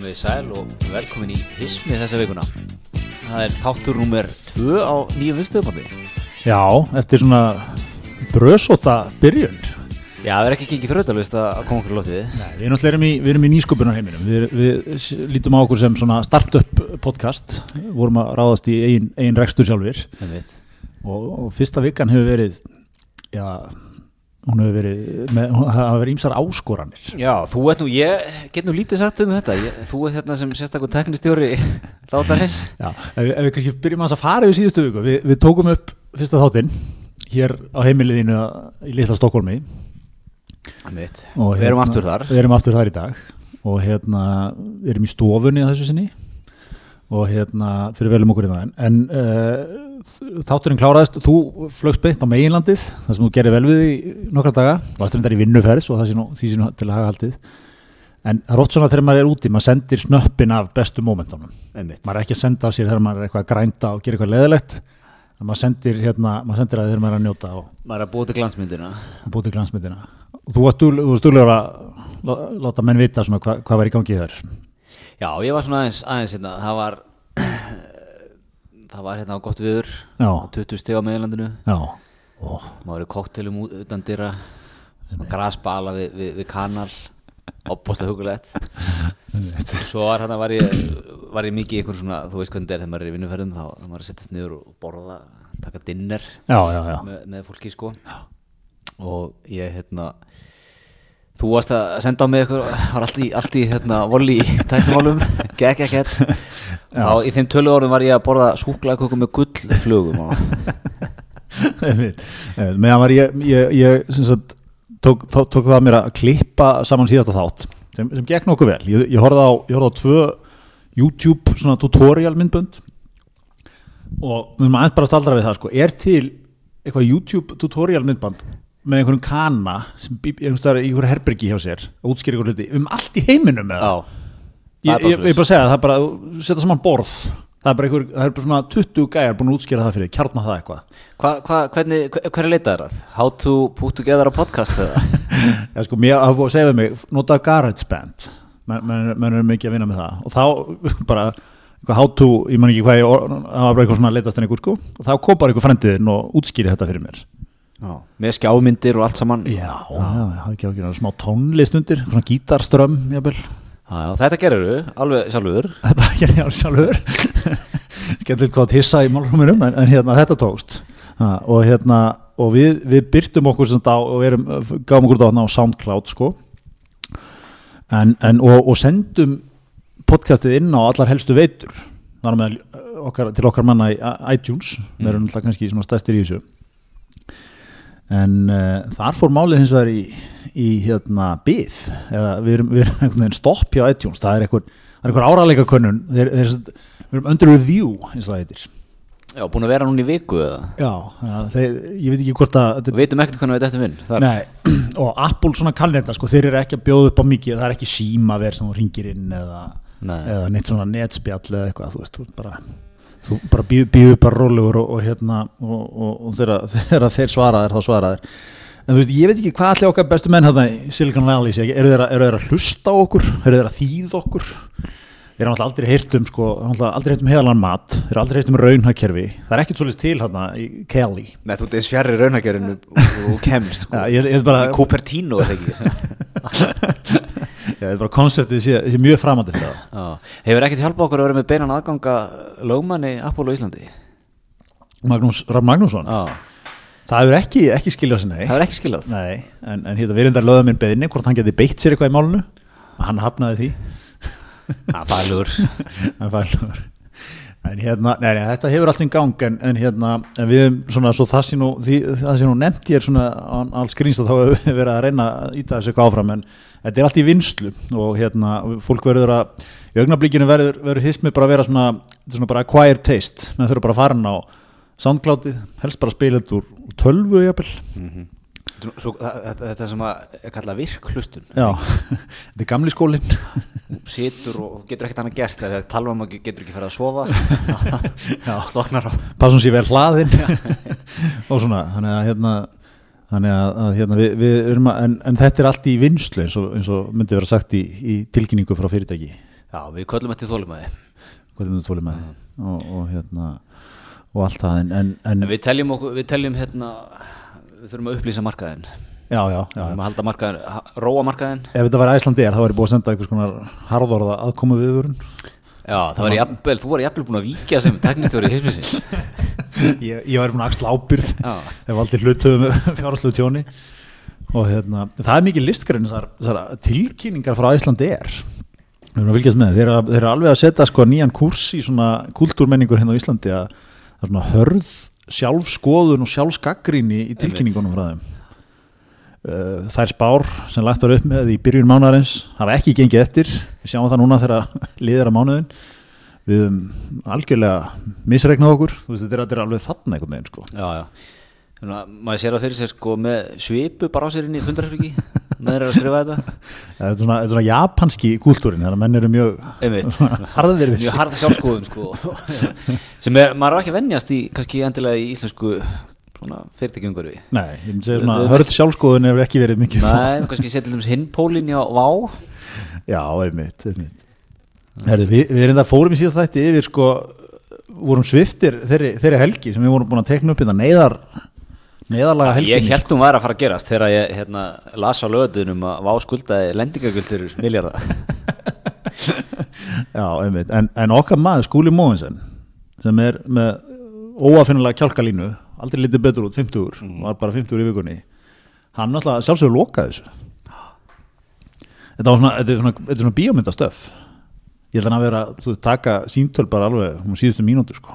Komið sæl og velkomin í Hismi þessa vikuna. Það er þáttur nummer 2 á nýjum viðstöðumalli. Já, eftir svona brösóta byrjun Já, það er ekki gengið þrautalvist að koma okkur á lótið. Nei, við, náttúrulega erum í, við erum í nýsköpunarheiminum við, við lítum á okkur sem svona startup podcast vorum að ráðast í eigin, eigin rekstur sjálfur og, og fyrsta vikan hefur verið já, hún hefur verið með, hún hafa verið ímsar áskoranir Já, þú ert nú, ég get nú lítið sagt um þetta. Ég, þú ert hérna sem sérstakur teknistjóri þáttarins. Já, ef, við- ef við kannski byrjum að fara yfir síðustu viku, við, við tókum upp fyrsta þáttinn hér á heimiliðinu í litla Stokkólmi Það veit. og Við erum aftur þar. við erum aftur þar í dag og hérna við erum í stofunni að þessu sinni og hérna fyrir velum okkur í það en, en uh, þátturinn kláraðist þú flögst beint á meginlandið það sem þú gerir vel við í nokkra daga. Varst reyndar í vinnuferðs og það sé nú, því sé nú til að haga haldið en það er oft svona þegar maður er úti maður sendir snöppin af bestu mómentunum. Maður er ekki að senda af sér þegar maður er eitthvað að grænda og gera eitthvað leðilegt maður sendir, hérna, maður sendir að þegar maður er að njóta og Maður er að búa til glansmyndina. til glansmyndina. Og þú varst duglegur að lá- láta menn vita svona hva, hvað var í gangi þér. Já, ég var svona aðeins, aðeins hérna, það var, það var hérna á gott viður, Já. á 20 stig á meðlandinu. já, Ó, maður er koktelum út- utan dyrra grasbala við, við, við kanal opbóðslega hugulegt svo var hérna var ég, var ég mikið í einhvern svona, þú veist hvernig þetta er þegar maður er í vinnuferðum þá þá maður að setjast niður og borða taka dinner já, já, já. með, með fólki sko. Og ég hérna þú varst að senda á mig eitthvað var allt í, allt í hérna voli í tæknumálum, gekk ekkert þá í þeim tölu orðum var ég að borða súklaðkökum með. Eh, meðan var ég, ég, ég sagt, tók, tók, tók það að mér að klippa saman síðasta þátt sem, sem gekk nokkuð vel. Ég, ég horfði á, ég horfði á tvö YouTube svona tutorial myndbönd. Og við erum aðeins bara að staldra við það sko, er til eitthvað YouTube tutorial myndband með einhverjum kana sem í einhverju herbergi hjá sér að útskýra einhverju hluti um allt í heiminum ég, það er bara ég, ég bara að segja það er bara setja saman borð. Það er bara einhver, það er bara svona 20 gæjar búin að útskýra það fyrir, þig, kjarna það eitthvað. Hva, hva, hvernig, hver, er leitað það? How to put together a podcast eða? Já, sko, mér hafa búið að segja við mig, nota GarageBand men er mikið að vinna með það. Og þá bara, eitthvað how to ég man ekki hvað ég, það var bara eitthvað svona leitast en einhver sko, og þá kom bara einhver frendiðin og útskýri þetta fyrir mér Já. Með skjámyndir og allt saman. Já, það er ekki ákveðin smá tónlist undir, svona gítarströmm Þetta gerir þú, alveg sjálfur. Þetta er ekki sjálfur. Skemmtilegt hvað að hissa í málrumunum en, en hérna þetta tókst. Ha, og hérna og við, við byrtum okkur á og erum, gáum okkur á SoundCloud sko. En, en og, og sendum podcastið inn á allar helstu veitur. Með okkar, til okkar manna í iTunes. Við erum alltaf kannski stæstir í þessu en uh, þar fór málið hins vegar í, í hérna byð eða við erum, við erum einhvern veginn stopp hjá iTunes. Það er einhver, er áralega þeir, við erum under review eins og það heitir. Já, búin að vera núna í viku eða? Já, ja, þeir, ég veit ekki hvort að Við veitum ekkert hvernig við þetta vinn. Nei, og Apple svona kann þetta sko, þeir eru ekki að bjóða upp á mikið. Það er ekki símaver sem þú ringir inn eða, eða neitt svona netspjall eða eitthvað, þú veist, bara þú bara býðu býð bara rólegur og, og hérna og, og, og þegar, þeir svaraðir þá svaraðir en þú veist, ég veit ekki hvað allir okkar bestu menn hérna í Silicon Valley sé, eru þeir, eru þeir að hlusta okkur? Eru þeir að þýða okkur? Þeir eru náttúrulega aldrei heyrt um sko, aldrei heyrt um heilan mat. Þeir eru aldrei heyrt um raunhakerfi það er ekkert svolítið til hérna í Kelly Nei, þú ert eins fjarrir raunhækjarinn og kemst sko. Já, ég, ég bara, Í Cupertino er það ekki þetta er bara konceptið sé, sé mjög framandi það. Hefur ekkert hjálpað okkur að vera með beinan aðganga lögmanni Apollo Íslandi Magnús Raff Magnússon, Já. það hefur ekki, ekki skiljað sér nei. Það er ekki skilað Nei, en, en hérna verindar lögða minn beðinni hvort hann geti beitt sér eitthvað í málunu og hann hafnaði því. Það er fælur Hann fælur. En hérna, nei, nei, þetta hefur allt í gang en, en hérna, en við erum svona svo það sé nú, nú nefnt ég er svona alls grínst að þá hefur við verið að reyna að íta þessu eitthvað áfram en þetta er allt í vinslu og hérna fólk verður að í augnablíkinu verður, verður hismið bara að vera svona, svona bara acquired taste. Menn þurfa bara að fara inn á soundcloudið helst bara að spila þetta úr, tölvu jafnvel Svo, Þetta sem að kallað virkhlustun. Já, þetta er gamli skólinn. Þú situr og getur ekkert annað gert þegar talva um að getur ekki farið að sofa. Já. Sloknar á. Passum sér vel hlaðinn. Og svona, þannig að hérna þannig að, að hérna, við, við erum að en, en þetta er allt í vinslu eins og, eins og myndi vera sagt í, í tilkynningu frá fyrirtæki. Já, við köllum eftir þólumæði hvað er þetta þólið með og, og hérna og allt það en, en, en En við teljum okkur, við teljum hérna Við þurfum að upplýsa markaðinn. Við já, já, já, þurfum að halda markaðinn, ha- róa markaðinn. Ef þetta var Æslandi er þá er ég búið að senda einhvers konar harðorða aðkomu viðvörun. Já, það var jafnvel, þú var jafnvel búin að víkja sem teknistjóri hismisins ég, ég væri búin að axla ábyrð Já. ef aldrei hlutuðu með fjárhaldslegu tjóni. Og hérna, það er mikið listgrein þessar, þessar tilkynningar frá Æslandi er við erum að fylgjast með, þeir eru, þeir eru alveg að setja sko nýjan kurs í svona kultúrmenningur hérna á Íslandi að það er svona hörð sjálfskoðun og sjálfsgaggríni í tilkynningunum frá þeim. Uh, þær spár sem lagt var upp með í byrjun mánaðarins hafa ekki gengið eftir. Við sjáum það núna þegar liðir að mánuðin við algjörlega misreiknað okkur, þú veist þetta er alveg þarna einhvern veginn sko. Já, já Að maður sér það fyrir sér sko með svipu bara á sér inn í fundarherbergi með þeir að skrifa þetta. Þetta er svona, þetta svona japanski kúltúrin þannig að menn eru mjög harðir við mjög harða sjálfskoðun sko. Sem er, maður er ekki að venjast í kannski endilega í íslensku svona fyrirtækjungurvi Nei, ég myndi segja svona Við- við- hörð sjálfskoðun hefur ekki verið mikið. Nei, kannski setja til dæmis hinn pólinn á Vá. Já, einmitt, einmitt. Herði, við, við erum það fórum í síðan þætti yfir sko, vorum sviftir þeirri, þeirri helgi sem við vorum búin að tekna upp hérna neyðar neyðarlaga helgi Ég held hún var að fara að gerast þegar ég hérna, las á löðunum að Vá skuldaði lendingaguldur miljardar Já, einmitt, en, en okkar maður Skúli Móinsen sem er með óafinnulega kjálkalínu aldrei litið betur út, 50 Mm. var bara 50 í vikunni hann náttúrulega sjálfsögur lokaði þessu. Þetta var svona, þetta er svona, er svona bíómyndastöf ég held að hann að vera, þú taka síntöl bara alveg um síðustu mínútur sko.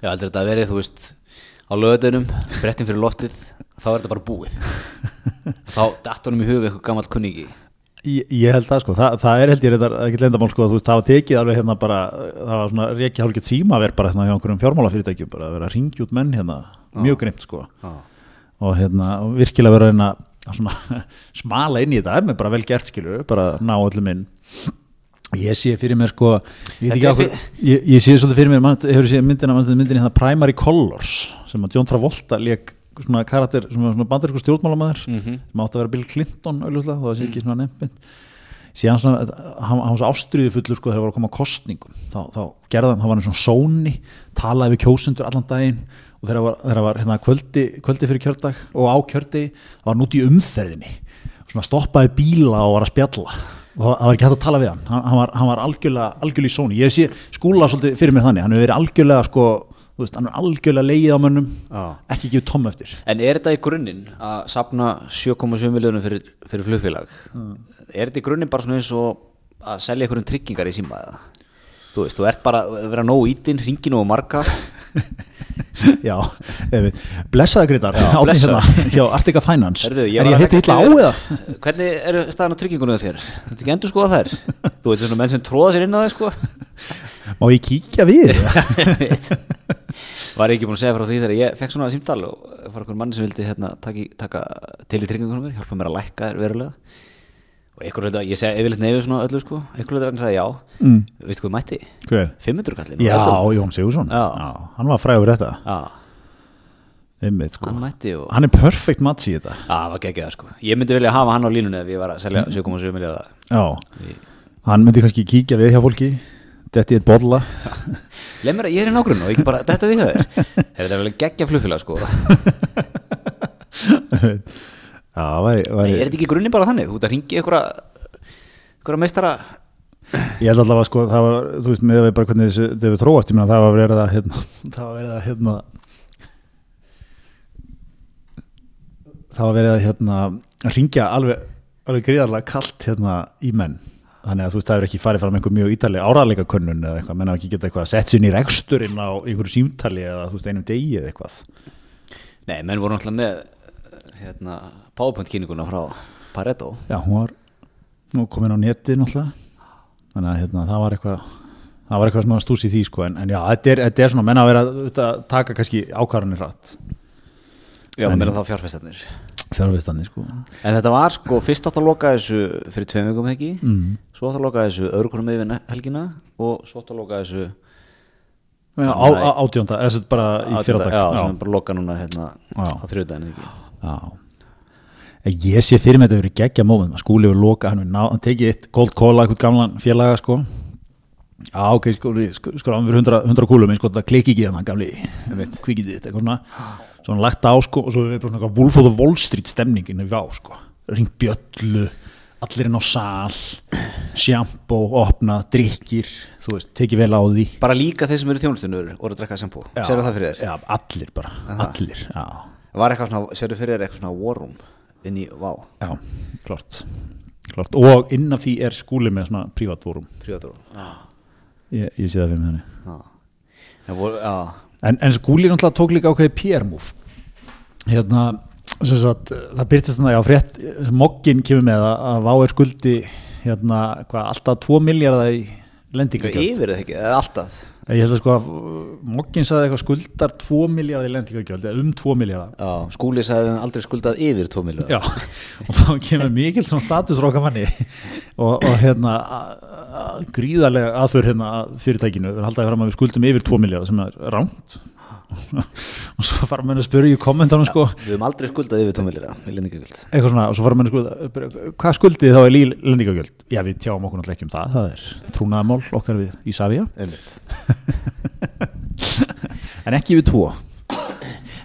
Já, heldur þetta verið, þú veist á löðunum, frettin fyrir loftið þá er þetta bara búið. Þá datt honum í huga eitthvað gammalt kunningi Ég, ég held það sko, Þa, það er held ég reyndar ekki lendamál sko, að þú veist, það var tekið alveg hérna bara, það var svona reiki hálfgett símaver bara hérna hjá einhverjum fjármálafyrirtækjum bara að vera að ringja út menn hérna, mjög grimt sko. Já. og hérna, og virkilega vera að að svona smala inn í þetta, mér bara vel gert skilur, bara ná öllum inn ég sé fyrir mér sko ég, hverju- ég, ég sé svolítið fyrir mér, mann, hefur séð myndina, myndina hérna Primary Colors, sem að John Travolta leik svona karakter, var svona bandarísku stjórnmálamæður Mhm. sem átti að vera Bill Clinton auðvitað, það sé ekki svona nefnt. Síðan svona, hann, hann var svo ástriðu fullur sko þegar var að koma kostningum þá, þá gerði hann, var og sóni talaði við kjósendur allan daginn og þegar var, þegar var hérna, kvöldi, kvöldi fyrir kjördag og á kjördi þá var út í umferðinni svona stoppaði bíla og var að spjalla og það var ekki hægt að tala við hann. Hann, hann, var, hann var algjörlega, algjörlega í sóni. Ég sé skúla svolítið fyrir mér þannig. Hann hefur verið algjörlega sko, þú veist, hann er algjörlega leið á mönnum. Já. ekki gefið tom eftir. En er þetta í grunninn að sapna 7,7 miljónum fyrir, fyrir flugfélag? Er þetta í grunninn bara svona eins og að selja einhverjum tryggingar í síma eða? Þú veist, þú ert bara að vera nógu ítinn, ringi nógu marga Já, blessaði Já, átni hérna hjá Artica Finance Herðu, ég Er ég að heiti taka illa á eða? Hvernig er staðan á tryggingunum þér? Þetta ekki endur skoða þær? Þú veit svona menn sem tróða sér inn á þær sko Má ég kíkja við? Var ekki búin að segja frá því þegar ég fekk svona símtal og var einhver mann sem vildi hérna, taka, taka til í tryggingunum mér, hjálpa mér að lækka þær verulega og einhver hluta, ég segi yfirleitt nefið svona öllu sko, einhver hluta vegna sagði já. Mm. veistu hvað mætti? Hver? 500 kallinn. Já, Jón Sigursson Já. Hann var frægur þetta. Já, Einmitt, sko. hann og Hann er perfect match í þetta. Já, það var geggjað sko. Ég myndi vilja hafa hann á línunni ef ég var að selja 7,7 miljardar Já, hann myndi kannski kíkja við hjá fólki Þetta eitt bolla. Leð mér að ég er í nágrunn og ekki bara þetta við þau Þetta er vel geggja flugfélag sko Já, væri, Nei, væri er þetta ekki grunni bara þannig? Þú ert að ringi einhverja meistara Ég held allavega sko, það var, þú veist, með að við bara hvernig þessu, þetta við þróast, ég meina það var verið að, hérna, það var verið að, hérna, það var verið að, hérna, ringja alveg, alveg gríðarlega kalt, hérna, í menn. Þannig að þú veist, það er ekki farið fram einhver mjög ítaleg áraðleika könnun eða eitthvað, menna ekki geta eitthvað að setja inn í reksturinn á einhverju símtali eða, þú veist, einum degi eða eitthvað. Nei, menn voru náttúrulega með hérna, PowerPoint kynninguna frá Pareto. Já, hún var nú komin á netið náttúrulega, þannig að, hérna, það var eitthvað, það var eitthvað svona stús í því, sko, en, en já, þetta er, þetta er svona, menna að vera að taka kannski ákvarðanir rætt. Já, það meina þá fjárfestarnir. Fjárvistandi sko. En þetta var sko, fyrst átt að loka þessu fyrir tveim vikum ekki mm. Svo átt að loka þessu konum yfir helgina og svo átt að loka þessu Já, á, á, átjónda, eða þetta bara í fyrradag. já, sem bara loka núna hérna á þrjóðdæðin ekki Já Ég sé fyrir mig þetta verið geggja móment að skúli við loka hann ná, hann tekið eitt cold cola, eitthvað gamlan félaga sko. Já, ok, sko, sko, sko hann fyrir 100, 100 kúlum, en sko þetta klikki ekki þannig gamli. Kvikið þitt, eitthvað svona. Svo hann lagt á sko og svo við bara svona Wolf of the Wall Street stemningin við á sko. Ring bjöllu, allir inn á sal sjampo, opna, drikkir þú veist, tekið vel á því. Bara líka þeir sem eru þjónustunur voru að drekka sjambó sérðu það fyrir þér? Já, allir bara, allir, já. Var eitthvað svona, sérðu inn í Vá, Já, klart, klart. og inn af því er skúli með svona prívatvorum prívatur ég, ég sé það fyrir mig þannig. Já. Já. En, en skúli náttúrulega tók líka ákveði PR-múf hérna sagt, það byrtist þannig að frétt moggin kemur með að, að Vá er skuldi hérna, hvað, alltaf 2 miljardar í Eitthvað lendingagjöld yfir eða ekki, eða alltaf? Ég held að sko að moggin sagði eitthvað skuldar 2 miljardar í lendingagjöld eða um 2 miljardar Já, skúli sagði hann aldrei skuldað yfir 2 miljóð Já, og þá kemur mikill svona statusróka manni. Og, og hérna gríðarlega aðför hérna fyrirtækinu við haldaði fram að við skuldum yfir 2 miljardar sem er rámt og svo fara menn að spyrja í kommentarnum sko Við höfum aldrei skuldað yfir 2 miljóð í lendingagjöld eitthvað svona og svo fara menn að spyrja hvað skuldið þá er lí lendingagjöld já við tjáum okkur náttúrulega ekki um það það er trúnaðamál okkar við Einmitt. en ekki við tvo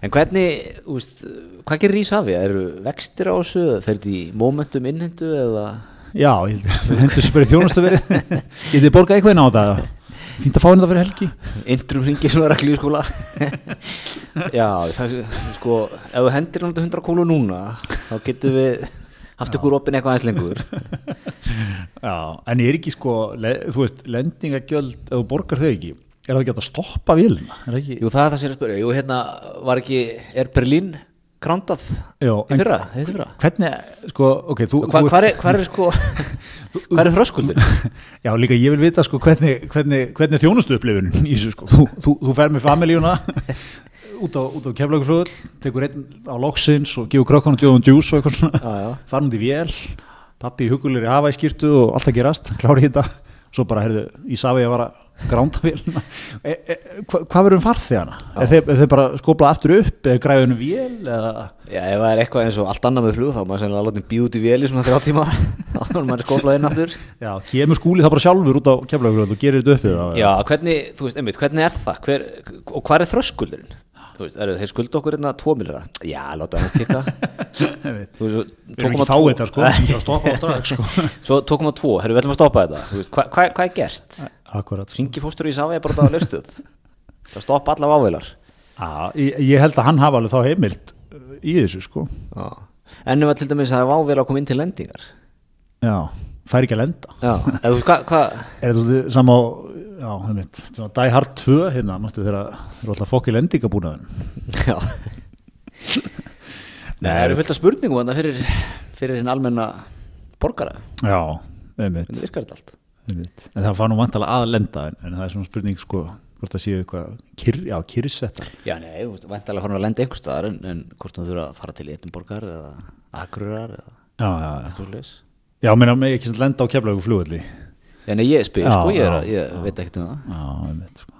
En hvernig, úst, hvað gerir Ísafja? Eru vextir á þessu? Fer þetta í momentum innhendu eða? já, ég við hendur spyrja þjónustu verið getið borgað eitthvað inn á þetta fínt að fá henni það fyrir helgi Indrum ringi svona reglu í skóla Já, það er sko ef þú hendir náttúrulega 100 kólu núna þá getum við haft ykkur opinn eitthvað aðeins lengur Já, en ég er ekki sko, þú veist, lendingagjöld, ef þú borgar þau ekki, er það ekki að stoppa vilna? Er? Jú, það er það sem ég er að spyrja Jú, hérna var ekki, er Berlín í fyrra, þetta fyrra Hvernig, sko, ok, þú... Hva, Hvað er, hvar er sko hvað er þröskuldin? Já, líka ég vil vita, sko, hvernig, hvernig, hvernig þjónustu upplifunin í þessu, sko. Þú, þú, þú fer með familíuna út á, á keflagurflöðul, tekur einn á loksins og gefur krökkunum tjóðum djús og eitthvað svona, út í vél, pappi hugulir í hafa í skýrtu og allt að gerast, klári þetta, svo bara, heyrðu, í safi að vara gránda vélina. E, e, hva, hvað verður um farþegana? Er þeir, þeir bara skopla aftur upp eða græðunum vél eða... Já, ef það er eitthvað eins og allt annað með flug þá er maður sennilega láta býð út í vél í svona þrjá tíma þá er maður skoplað inn aftur Já, kemur skúli það bara sjálfur út á keflagurflöðul og gerir þetta upp. Já, hvernig, þú veist, einmitt, hvernig er það? Hver, og hvað er þröskuldurinn? Þú veist, þeir skulda okkur hérna 2 miljardar? Já, láta hans tíka Við erum ekki 2,2 fáið þetta, sko, við erum að stoppa á strax, sko. Svo 2,2, herru, við ætlum að stoppa þetta. Hvað hva, hva er gert? Akkurat, sko. Ringi fóstur í Safi bara það löstuð Það stoppa alla vávilar Já, ég, held að hann hafa alveg þá heimild uh, í þessu sko. Já. En ef að til dæmis að vávilar koma inn til lendingar. Já, fær ekki að lenda. Já, eða þú veist, hvað hva, Er þetta sama á, já, heimild svona Die Hard 2 hérna, mástu þeirra þeir eru alltaf fokk í lendingabúnaðin Já. Nei, það eru fullt af spurningum þarna fyrir, fyrir hinn almenna borgara. Já, heimild, Hvernig virkar þetta allt? heimild En það fá nú vantalega að lenda en, en það er svona spurning sko hvort það séu eitthvað, kyr, já, kyrsettar Já, nei, veist, væntalega farin að lenda einhver staðar en, en hvort þú þurfa að fara til eða Akrurar eða Já, já, já, eitthvað slags já, meina Já, nei, ég spyr, Já, sko, ég, er, já, ég veit ekkert um það. Já, heimild sko.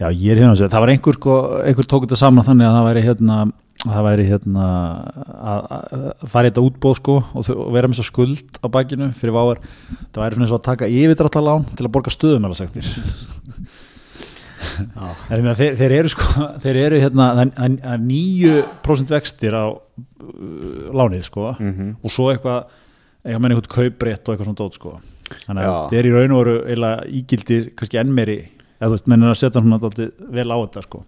Já, ég er hérna að segja, það var einhver sko, einhver tók þetta saman þannig að það væri hérna það væri hérna að, að fara í þetta útbóð sko og, og vera með svo skuld á bakinu fyrir váar það væri svona eins og að taka yfirdráttalán til að borga stöðum eða sektir þeir, þeir, eru sko þeir eru hérna það er- er 9% vextir á uh, lánið sko Mhm. og svo eitthvað eitthvað menn eitthvað kauprétt og eitthvað svona dót sko. Þannig að þeir eru í raun og veru eiginlega ígildir kannski enn meiri eða þú veist, menn er að setja dálítið vel á þetta sko.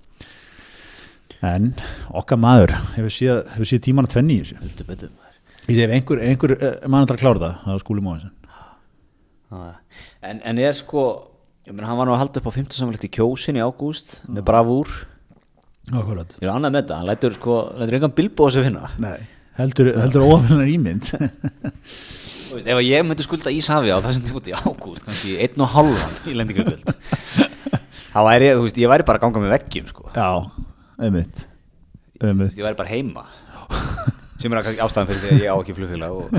En okkar maður hefur séð, hefur séð tíman að tvenni í þessu. Ég ef einhver, einhver eh, mann ætlar að klára það það er skúli Já. en, en er sko ég meina, hann var nú að halda upp á 50 samfélagt í kjósin í ágúst með bravúr. Akkurat. ég er annað með þetta, hann lætur sko lætur engan bilbo þessu finna Nei, heldur, heldur óðurnar ímynd. Ef ég myndi skulda Ísafi á þessum tímúti ágúst kannski einn og halvan í lendingagöld þá væri ég, þú veist, ég væri bara að ganga með veggjum sko. Já, einmitt einmitt. Ég væri bara heima. Sem er ástæðan fyrir því að ég á ekki flugfélag og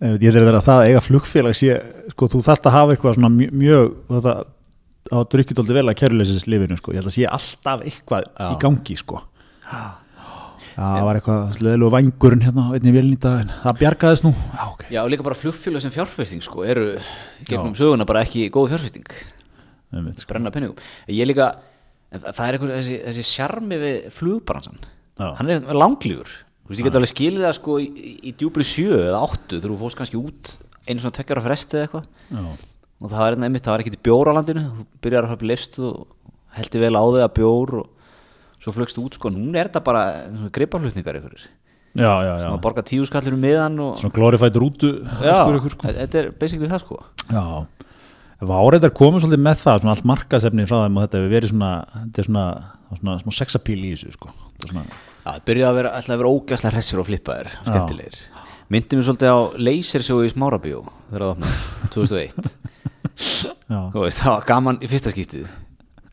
Einmitt, ég heldur að það að eiga flugfélag sé, sko, þú þarft að hafa eitthvað svona mjög, mjög þetta hafa drukkið aldrei vel að kæruleysins lifinu sko. ég held að sé alltaf eitthvað í gangi sko. Já, það var eitthvað sleðilegu vangurinn hérna á einni vilnýta en það bjargaðist nú. Já, ok. Já, og líka bara flugfjölu sem fjárfesting sko, eru gegnum söguna bara ekki góð fjárfesting. Sko. brenna penningum ég líka, það er einhver þessi, þessi sjarmi við flugbransan Já. hann er langlífur. Þú veist, ég get alveg skilið það sko í, í, djúbri sjö eða áttu þú fórst kannski út einu svona tveggjara fresti eða eitthvað. Já. og það var einmitt, það var ekki bjór á landinu. Þú byrjar að hafa lifst svo flögst út sko, núna er þetta bara greipaflutningar ykkur já, já, já sem að borga tíu skallinu miðan og Svona glorified rútu sko. þetta er basically það sko Já, Váreidar komið svolítið með það, svona allt markasefni frá þeim og þetta hefur verið svona, þetta er svona, það svona smá sexapíl í þessu, sko. Svona, Já, það byrjaði að vera, ætlaði að vera ógæslega hressir og flippaðir, skemmtilegir. Myndi mér svolítið á Lasershow í Smárabíó þegar það opnaði, 2001. já, Þú veist, það var gaman í fyrsta skiptið,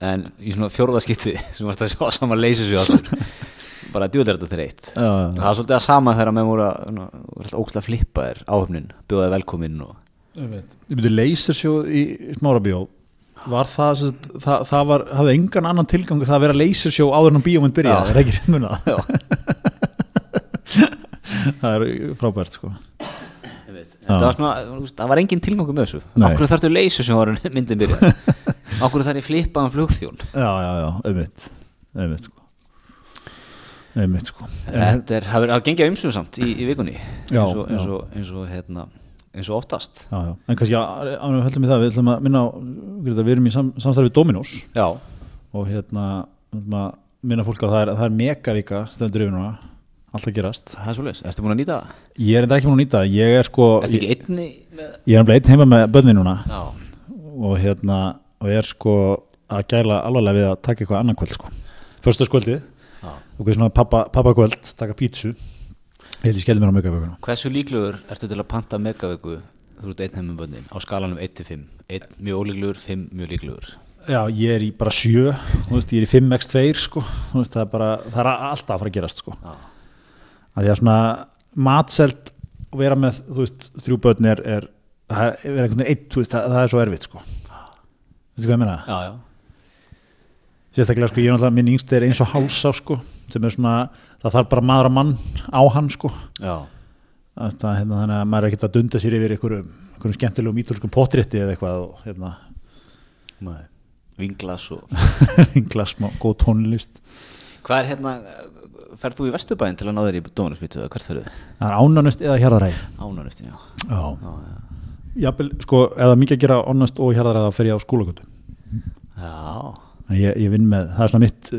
en í svona fjórða skiptið sem varst að sjá saman Lasershow aftur, bara djúlega þetta þreitt. Það var svolítið að sama þegar með voru að voru ógæslega flippaðir áhöfnin, bjóðaði velkominn og... Ég myndi lasershow í Smárabíó, var það, það, það var, hafði engan annan tilgang það að vera lasershow áður en bíómynd byrjaði, Já. er það ekki? Já. það er frábært, sko. Þetta var svona, þú það var engin tilgangu með þessu. Nei. Akkur þarftu Lasershow ára myndin byrjaði. Akkur þarf ég flippaðan flugþjón. Já, já, já, auðvitað, auðvitað, sko. Auðvitað, sko. Þetta er, það að gengja umsum samt í, í vikunni Já, eins, og, eins, já. og, eins, og, hérna, eins og oftast Já, já, en kannski ánum við höldum í það, við ætlum að minna á, við erum í sam, samstarfið Dominos Já, og hérna að minna fólk að það er, það er megavika stendur yfir núna, alltaf gerast. Það er svo leys, ertu búin að nýta það? ég er enda ekki múin að nýta, það, ég er sko Ertu ég, ekki einni með... ég er nefnilega einn heima með börni núna. Já, og hérna, og ég er sko að gæla alvarlega við að taka eitthvað annan kvöld sko, já. og hvað svona pappa, pappa taka pítsu. Ég held ég skelli mér á megavikuna Hversu líklegur ertu til að panta megavöku þú ert einn heim með bönnin á skalanum 1-5 1 mjög ólíklegur, 5 mjög líklegur. Já, ég er í bara sjö, þú veist, ég er í 5x2 sko, veist, það er bara, það er alltaf að fara að gerast sko. Já, Að því að svona matselt vera með, veist, þrjú börn er, er er vera einhvern veginn eitt, veist, það, það er svo erfitt sko. Veistu hvað ég meina? já, já. Sérstaklega sko, ég er náttúrulega, minn yngst er eins og hálsá sko, sem er svona, það þarf bara maður að mann á hann sko. já. Það, hérna, þannig að maður er ekkert að dunda sér yfir einhverjum, einhverjum skemmtilegum ítölskum potrétti eða eitthvað og hérna, Nei. Vinglas og glasma, góð tónlist. Hvað er hérna, ferð þú í Vesturbæinn til að ná þér í Dóminarspítsu eða hvert ferðu? Það er ánanust eða hjarðaræði. Ánanustin, já Já. Já, já. Jafnvel, sko, er mikið að gera onnast og hjarðaræða fer ég á skólagötu. Já, Ég, ég vinn með, það er svona mitt uh,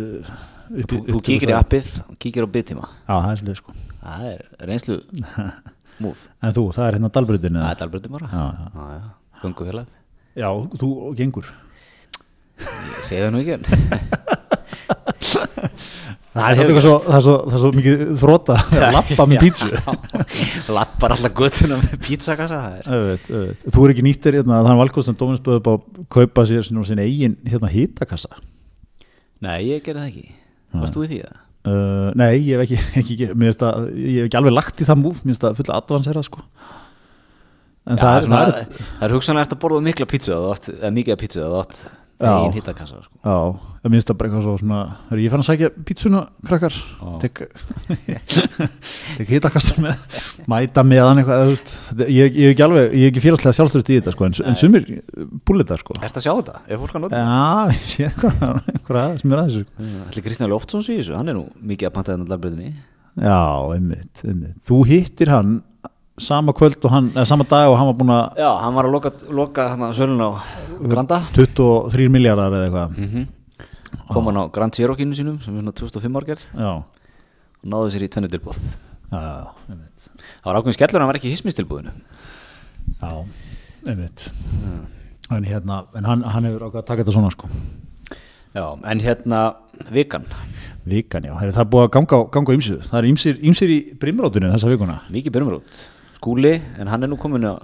upp, þú, þú kíkir í appið kíkir á byttíma Já, það er svolítið sko. Það er reynslu múf En þú, það er hérna dalbröðin Það er dalbröndum bara Já, já. já, þú gengur. Ég segi það nú ekki Það er, svo, það, er svo, það er svo mikið þróta að lappa með pítsu. Lappar alltaf göttuna með pítsakassa Það er. Þú er ekki nýttir, hérna, það er valkost sem Dóminus böði upp á að kaupa sér sinni eigin hérna, hitakassa. Nei, ég gerði það ekki Varst þú í því það? Uh, nei, ég hef ekki, ekki, að, ég hef ekki alveg lagt í það múf, mér finnst það fulla advansera sko. En Já, það, er, það er, það er hugsanlega að borða mikla pítsu eða þú átt- mikið pítsu eða þú átt Eigin hittakassa sko. Já, ég minnst það bara eitthvað svo svona er ég fann að sækja pítsuna, krakkar tek tek hitakastar með mæta með hann eitthvað, þetta- ég, ég hef ekki alveg ég hef ekki félagslega sjálfstöðust í þetta sko, en, en sumir búlið það sko Ertu að sjá þetta? Er fólk að nota? Já, ég sé eitthvað sem er að þessu sko. Kristján í þessu, hann er nú mikið að panta þennan dalbröðinni Já, einmitt, einmitt Þú hittir hann sama kvöld og hann, eða sama dag og hann var búin að Já, hann var að loka, loka hann að sölun á Granda. 23 miljardar eða eitthvað. Mm kom hann á Grand Cherokee sínum sem er svona 2005 árgerð og náðu sér í tvennu tilbúð já, einmitt. Það var ákveðin skellur, hann var ekki í hismistilbúðinu Já, einmitt. En hérna, en hann, hann hefur ákvað að taka þetta svona sko. Já, en hérna vikan, Vikan, já, það er búið að ganga, á- ýmsu. Það er ýmsir í brimrótinu þessa vikuna. Mikið byrjumur út skúli, en hann er nú komin á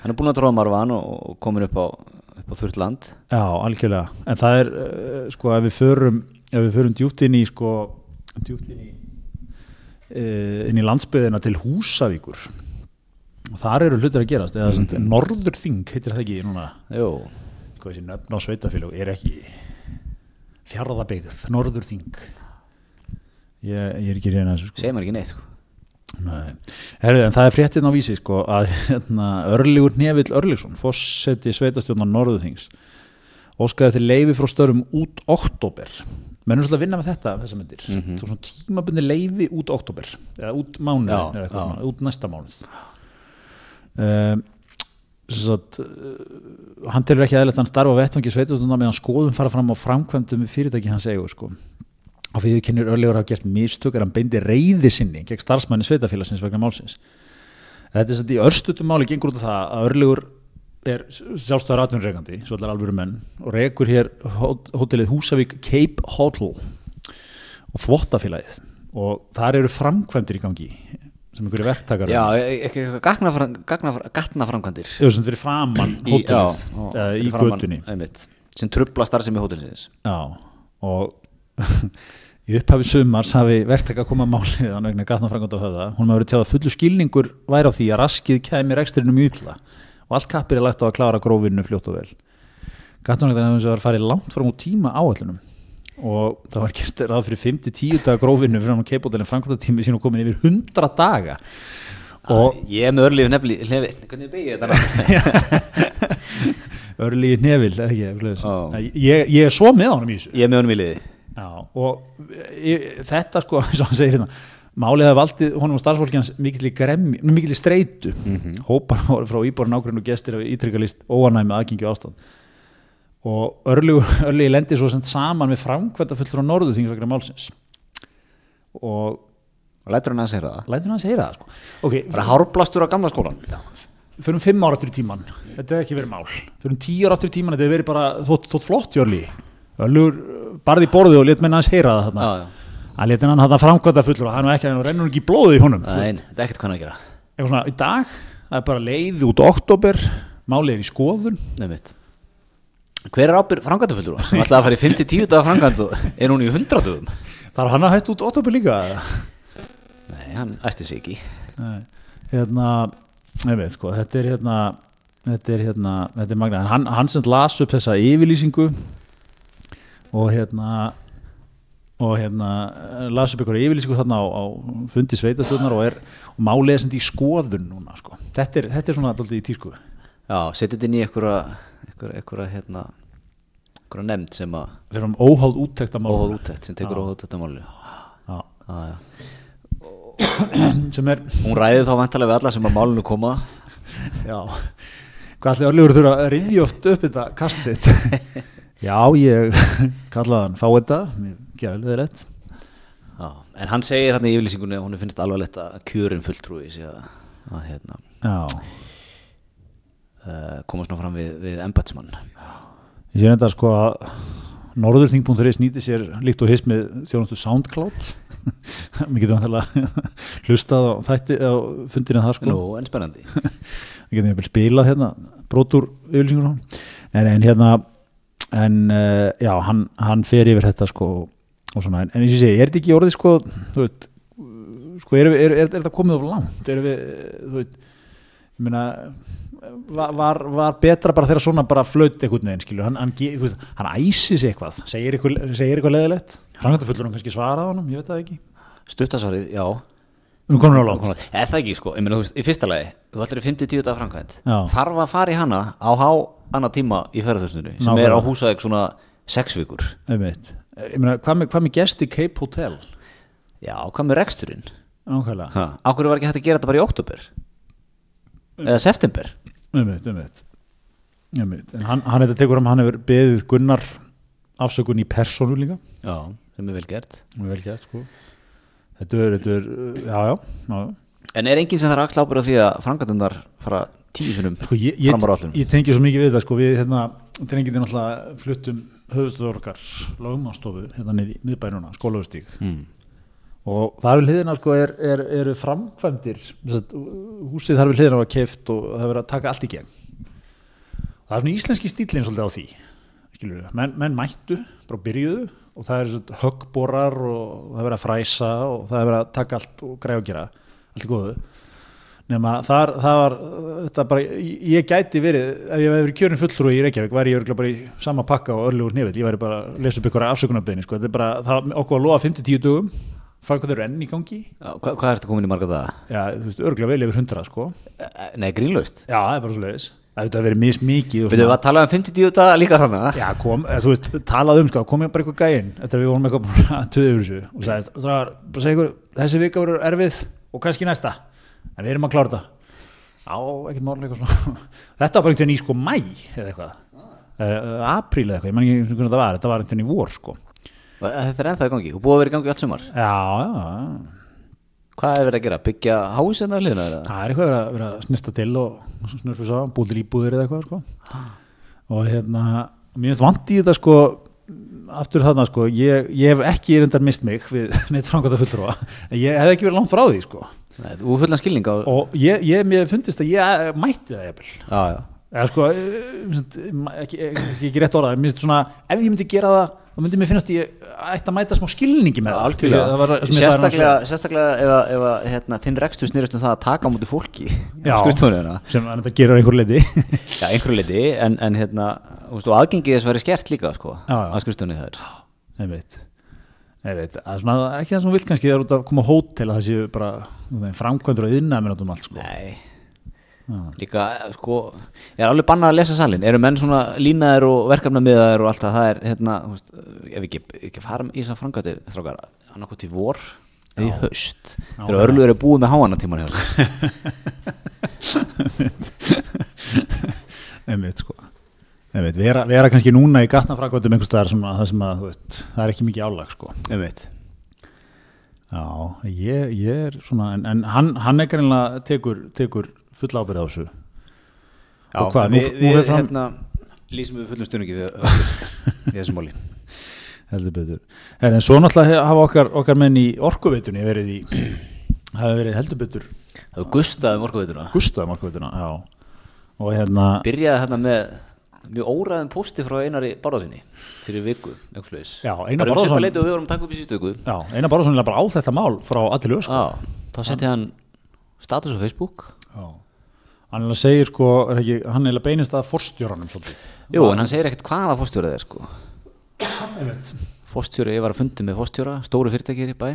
hann er búin að tróða marfan og, komin upp á, upp á þurrt land. Já, algjörlega. En það er, uh, sko, ef við förum ef við förum djúpt inn í sko, djúpt inn í uh, inn í landsbyðina til Húsavíkur og þar eru hlutir að gerast. Eða mm. -hmm. Norðurþing heitir það ekki núna? Jú, sko þessi nöfn á sveitafélög er ekki fjárðabyggð, norðurþing ég, ég er ekki reyna þessu sko. Segir maður ekki neitt sko. Herðu, en það er fréttin á vísi sko, að hérna, Örlygur Nevill Örlygsson fórseti sveitastjórnar Norðuþings óskaði eftir leifi frá störum út oktober mennum svolítið að vinna með þetta þessa myndir. Mm -hmm. svona tímabundi leifi út oktober eða út mánuð Já, eða eitthvað já. svona, út næsta mánuð. Um, Satt, uh, hann telur ekki aðeins að hann starfa á vettvangi sveitastjórnar meðan skoðum fara fram á framkvæmdum fyrirtæki hans eigu sko og fyrir kynir örlegur hafa gert mistök er hann beindi reyði sinni gegn starfsmanni sveitafélagsins vegna málsins. Þetta er satt í örstutum máli gengur út af það að örlegur er sjálfstæður atvinnurreikandi, svo allar alvöru menn og reikur hér hó- hótelið Húsavík Cape Hotel og þvottafélagið. Og þar eru framkvæmdir í gangi sem einhverju verktakar já, ekki eitthvað gagnafram, gagnafram, gatnaframkvæmdir. Eða sem fyrir framann hótelið já, eða í fyrir framan, götunni. einmitt, sem trubla starfsemi hótelsins. Já, og í upphafi sumars hafi verktaka koma málið hann vegna gatnafrangand á höfða. Hún hafi verið tjáð að fullu skilningur væri á því að raskið kæmi rekstrinum ítla og allt kappir er lagt á að klára grófinu fljótt og vel. Gatnafrangand hefði var farið langt fram úr tíma áætlunum og það var gert ráð fyrir 5-10 daga grófinu fyrir hann keipótelin framkvæmdatími sín og komin yfir 100 daga. Og ég er með örlífi nefni hlefi, hvernig begi þetta örlíði nefil ég, ég er svo með honum í þessu. Ég er með honum í liði Já, og e, þetta sko, eins og hann segir hérna málið hefði valdið honum og starfsfólki hans mikill í gremmi, mikill í streitu hópar frá íbúrin ákveðin og gestir af ítryggjalist óanæmi aðgengi og ástand. Og örlugi lendi svo sem saman með framkvæmda fullur á norðu þingis vegna málsins. Og lætur hann að segja það. Lætur hann að segja það sko. ok, bara hárblastur á gamla skólan fyrir um fimm ára áttur í tíman þetta hefði ekki verið mál. Fyrir um tíu ára áttur í tíman þetta hefði verið bara þótt, þótt flott jörli. Örlugur barði í borðið og let menna hans heyra það þarna. Að leta hann hann framkvæmda fullur og hann var ekki að hann rennur ekki í blóðið í honum þú veist. Nei, þetta er ekkert hvað hann að gera. Eitthvað svona í dag það er bara leið út oktober málið er í skoðun. Nefnitt. hver er ábyrg framkvæmdafullur sem ætlaði að fara í 5-10 daga framkvæmd og er hún í 100 dögum þarf hann að hætta út oktober líka? Nei, hann æsti sig ekki. Nei, hérna veit sko, þetta er hérna þetta er hérna, þetta er magna hann, hann sem las upp þessa yfirlýsingu og hérna og hérna eh, las upp ykkur yfirlýsingu þarna á, á fundi sveitastöðnar og er og málið er sem í skoðun núna sko. þetta er, þetta er svona alltaf í tísku. Já, setja þetta inn í einhverja einhverja, hérna einhverja nefnd sem að við erum óháð úttekt að óháð úttekt sem tekur óháð úttekt að máli Já, já, já. sem er hún ræði þá vantarlega við alla sem að málinu koma. Já, hvað allir örlegur þurfa að rifja oft upp þetta kast sitt Já, ég kallaði hann fá þetta, mér gera alveg rétt. Já. en hann segir hérna í yfirlýsingunni að hún finnst alvarlegt að kjörin fulltrúi sé að, að hérna, uh, koma svona fram við, við embatsmann ég sé þetta sko að Norðurþing.is nýti sér líkt og hist með þjónustu SoundCloud. Mér getum vantilega hlustað á þætti á fundinu það sko. Nú, en spennandi. Við getum jafnvel spilað hérna brotur yfirlýsingur en, en hérna en uh, já, hann, hann fer yfir þetta sko og svona, en, en eins og ég segi, er þetta ekki orðið sko, þú veist sko, er, er, er, þetta komið of langt? Er við, þú veit ég meina var, var, betra bara þegar svona bara flaut einhvern veginn, skilur, hann, hann, hann æsi sig eitthvað, segir eitthvað, segir eitthvað leðilegt, framkvæmdafullur hann kannski svarað honum, ég veit það ekki. Stuttasvarið, já um konur á langt, er það ekki sko, ég meina, þú veist, í fyrsta lagi þú ætlar í 50-10 dagar framkvæmt þarf að fara í hana á há annað tíma í ferðarþjóðstunni sem Nákvæmlega. er á húsaðeg svona 6 vikur. Ég meina, hvað með, hvað með gesti Cape Hotel? Já, hvað með reksturinn? Nákvæmlega. Ha, ákveður var ekki hægt að gera þetta bara í oktober eða september? Einmitt, einmitt. Einmitt. En hann, hann um, hann hefur beðið Gunnar afsökun í persónu líka. Já, sem er vel gert. Mjög vel gert sko Þetta er, þetta er, uh, já, já, já, en er enginn sem þarf að axla ábyrða því að framkvæmdundar fara tíu sinum Sko, fram á rállum ég tengi svo mikið við það sko við hérna, drengið náttúrulega fluttum höfustöður okkar lögmanstofu hérna niður í miðbænuna, skólaustík mm. og þar við hliðina sko er, er, eru framkvæmdir sagt, húsið þar við hliðina var keift og það er verið að taka allt í gegn. Það er svona íslenski stílinn svolítið á því skilur við, menn, menn mættu bara byrjuðu og það er svona höggborar og það er verið að fræsa og það er verið að taka allt og græða og gera. Allt í góðu. Nema þar, það var bara, ég, gæti verið ef ég hefði verið kjörin fulltrúi í Reykjavík væri ég örugglega bara í sama pakka og örlugur nefið ég væri bara að lesa upp ykkur afsökunarbeðni sko. þetta er bara, það, okkur að lofa 5-10 dugum fara hvað þau eru enn í gangi. Já, hvað, hvað ertu komin í marga daga? já, þú veist, örgulega vel yfir 100 sko. Nei, grínlaust. Já, það er bara svo leiðis þetta hefur verið mismikið Við þau að tala um 50 daga líka þannig Já, kom, þú veist, talað um sko, kom ég bara eitthvað gæinn eftir að við vorum eitthvað búin að töðu yfir þessu og sagði, það var, bara segja ykkur, þessi vika verður erfið og kannski næsta. En við erum að klára þetta. Á, ekkert mál eitthvað svona. Þetta var bara einhvern veginn í sko mæ eða eitthvað. Uh, apríl eða eitthvað, ég man ekki hvernig þetta var þetta var einhvern veginn í vor sko. Þetta er ennþá í gangi, þú búið að vera í gangi allt sumar. Já, já, já, Hvað er verið að gera? Byggja hás en það liðna? það er eitthvað að, verið að snirta til og snurfus á, búðir íbúðir eða eitthvað sko. Og hérna, mér finnst vant í þetta sko aftur þarna sko, ég, ég hef ekki reyndar mist mig við neitt framkvæmda fulltrúa en ég hef ekki verið langt frá því sko. Nei, Þú fullan skilning á og ég, ég mér fundist að ég mætti það eða sko, eh, minnst, ekki, ekki, ekki rétt orðað, minnst svona ef ég myndi gera það, þá myndi mér finnast ég ætti að mæta smá skilningi með það. Algjörlega, Það var, sérstaklega, sérstaklega ef, að- ef að, hérna, þinn rekstur snýrist um það að taka á múti fólki. Já. skrifstofunina sem að þetta gerur einhver leiti Já, einhverju leiti, en, en hérna og aðgengið þess verið skert líka sko, Já, já. að skrifstofunni það er ég veit er svona ekki það sem þú vilt kannski það er út að koma hótel að það séu bara framkvæmdur og yðnaðum um allt sko. Nei Líka, sko, ég er alveg bannað að lesa salin Eru menn svona línaðir og verkefnamiðaðir og allt það? Það er, hérna, veist, ef ekki, ekki fara í þessar framkvæmdir Þrákar, annarkot í vor eða í haust. Þegar örlugur er búið með háana tíman einmitt sko. Einmitt, vera, vera kannski núna í gatnafrakvæmdum einhvers staðar sem að, það, sem að þú veist, það er ekki mikið álag sko. Einmitt. Já, ég, ég er svona en, en hann, hann er greinlega tekur, tekur full ábyrð á þessu. Já, Og hvað, nú- við, nú við fer fram- hérna, lýsum við fullum stunningi við þessum máli. Heldur betur. En svo náttúrulega hafa okkar, okkar menn í orkuveitunni verið í hafa verið heldur betur Það var Gustaf um orkuveituna Gustaf orkuveituna, já. Og hérna, Byrjaði hérna með mjög óræðum pósti frá einari barðasinni fyrir viku, eitthvað sluðis Já, Einar og við vorum taka upp í síðustu viku. Já, eina bara svona bara á þetta mál frá allir lög sko. Já, þá setti hann status á Facebook. Já. Hann er að segja sko er ekki, hann er að beinist að forstjóranum svolítið. Jú, en hann segir ekkert hvaða fórstjóra það er sko. Einmitt. Fórstjóri, ég var að fundi með fórstjóra stóru fyrirtækir í bæ.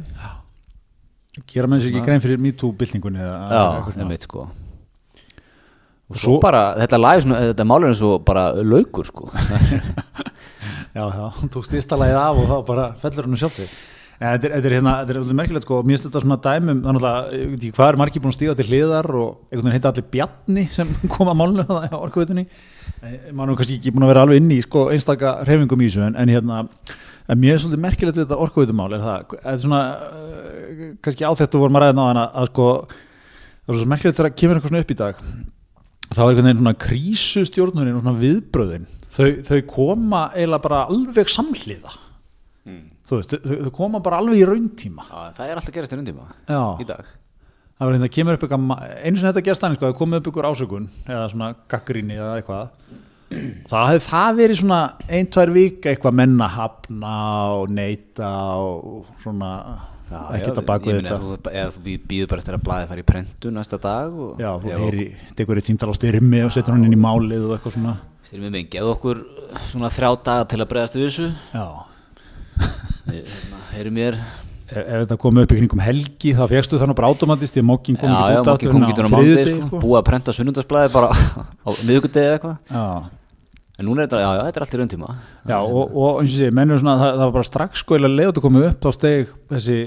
Gera með sér ekki grein fyrir MeToo-byltingunni eða Já, eitthvað svona. nefnit sko. Og svo svo- bara, þetta lag, svona, þetta málur er svo bara laukur sko. Já, já, hún tók stýrstalagið af og þá bara fellur hann sjálf sig. En þetta er, hérna, þetta er alveg merkilegt sko, mér finnst þetta svona dæmum, þannig að, hvað er margir búin að stíga til hliðar og einhvern veginn heita allir Bjarni sem kom að málnu það á orkuvitunni, maður er kannski ekki búin að vera alveg inn í sko einstaka hreyfingum í þessu, en, en hérna, en mér er svolítið merkilegt við þetta orkuvitumál, er það, þetta er svona, uh, kannski á þetta vorum að ræða náðan að, að sko, það er svo merkilegt þegar kemur eitthvað svona upp í dag, þá er einhvern veginn svona krísustjórnunin og svona viðbröðin, þau, þau koma eiginlega bara alveg samhliða þú veist, þau, þau koma bara alveg í rauntíma. Já, það er alltaf gerast í rundtíma Já. í dag. Það var hérna, kemur upp eitthvað einu sinni þetta gerst þannig, sko, það komið upp ykkur ásökun eða svona gaggrinni eða eitthvað. Það hefði það verið svona ein, tvær vika eitthvað menna hafna og neita og svona ekkert að baka við þetta. eða þú býður bara eftir að blaðið fara í prentu næsta dag og, já, þú heyri, tekur eitt símtal á styrmi og setur hann inn í málið og eitthvað svona. Styrir mig mig, geðu okkur svona þrjá daga til að bregðast við þessu. Já, Hérna, Heyri mér. Ef, þetta komið upp í kringum helgi? Þá fegstu það nú bara automatist því að mokkin kom ekki út kom ekki á mándi þriðjudegi, sko, búið að prenta sunnundarsblæði bara á miðugudegi eða eitthvað. En núna er þetta, já, já, þetta er allt í rauntíma Já, og, og eins og sé, mennur svona, það, það var bara strax sko eða leiðut að koma upp, þá steg þessi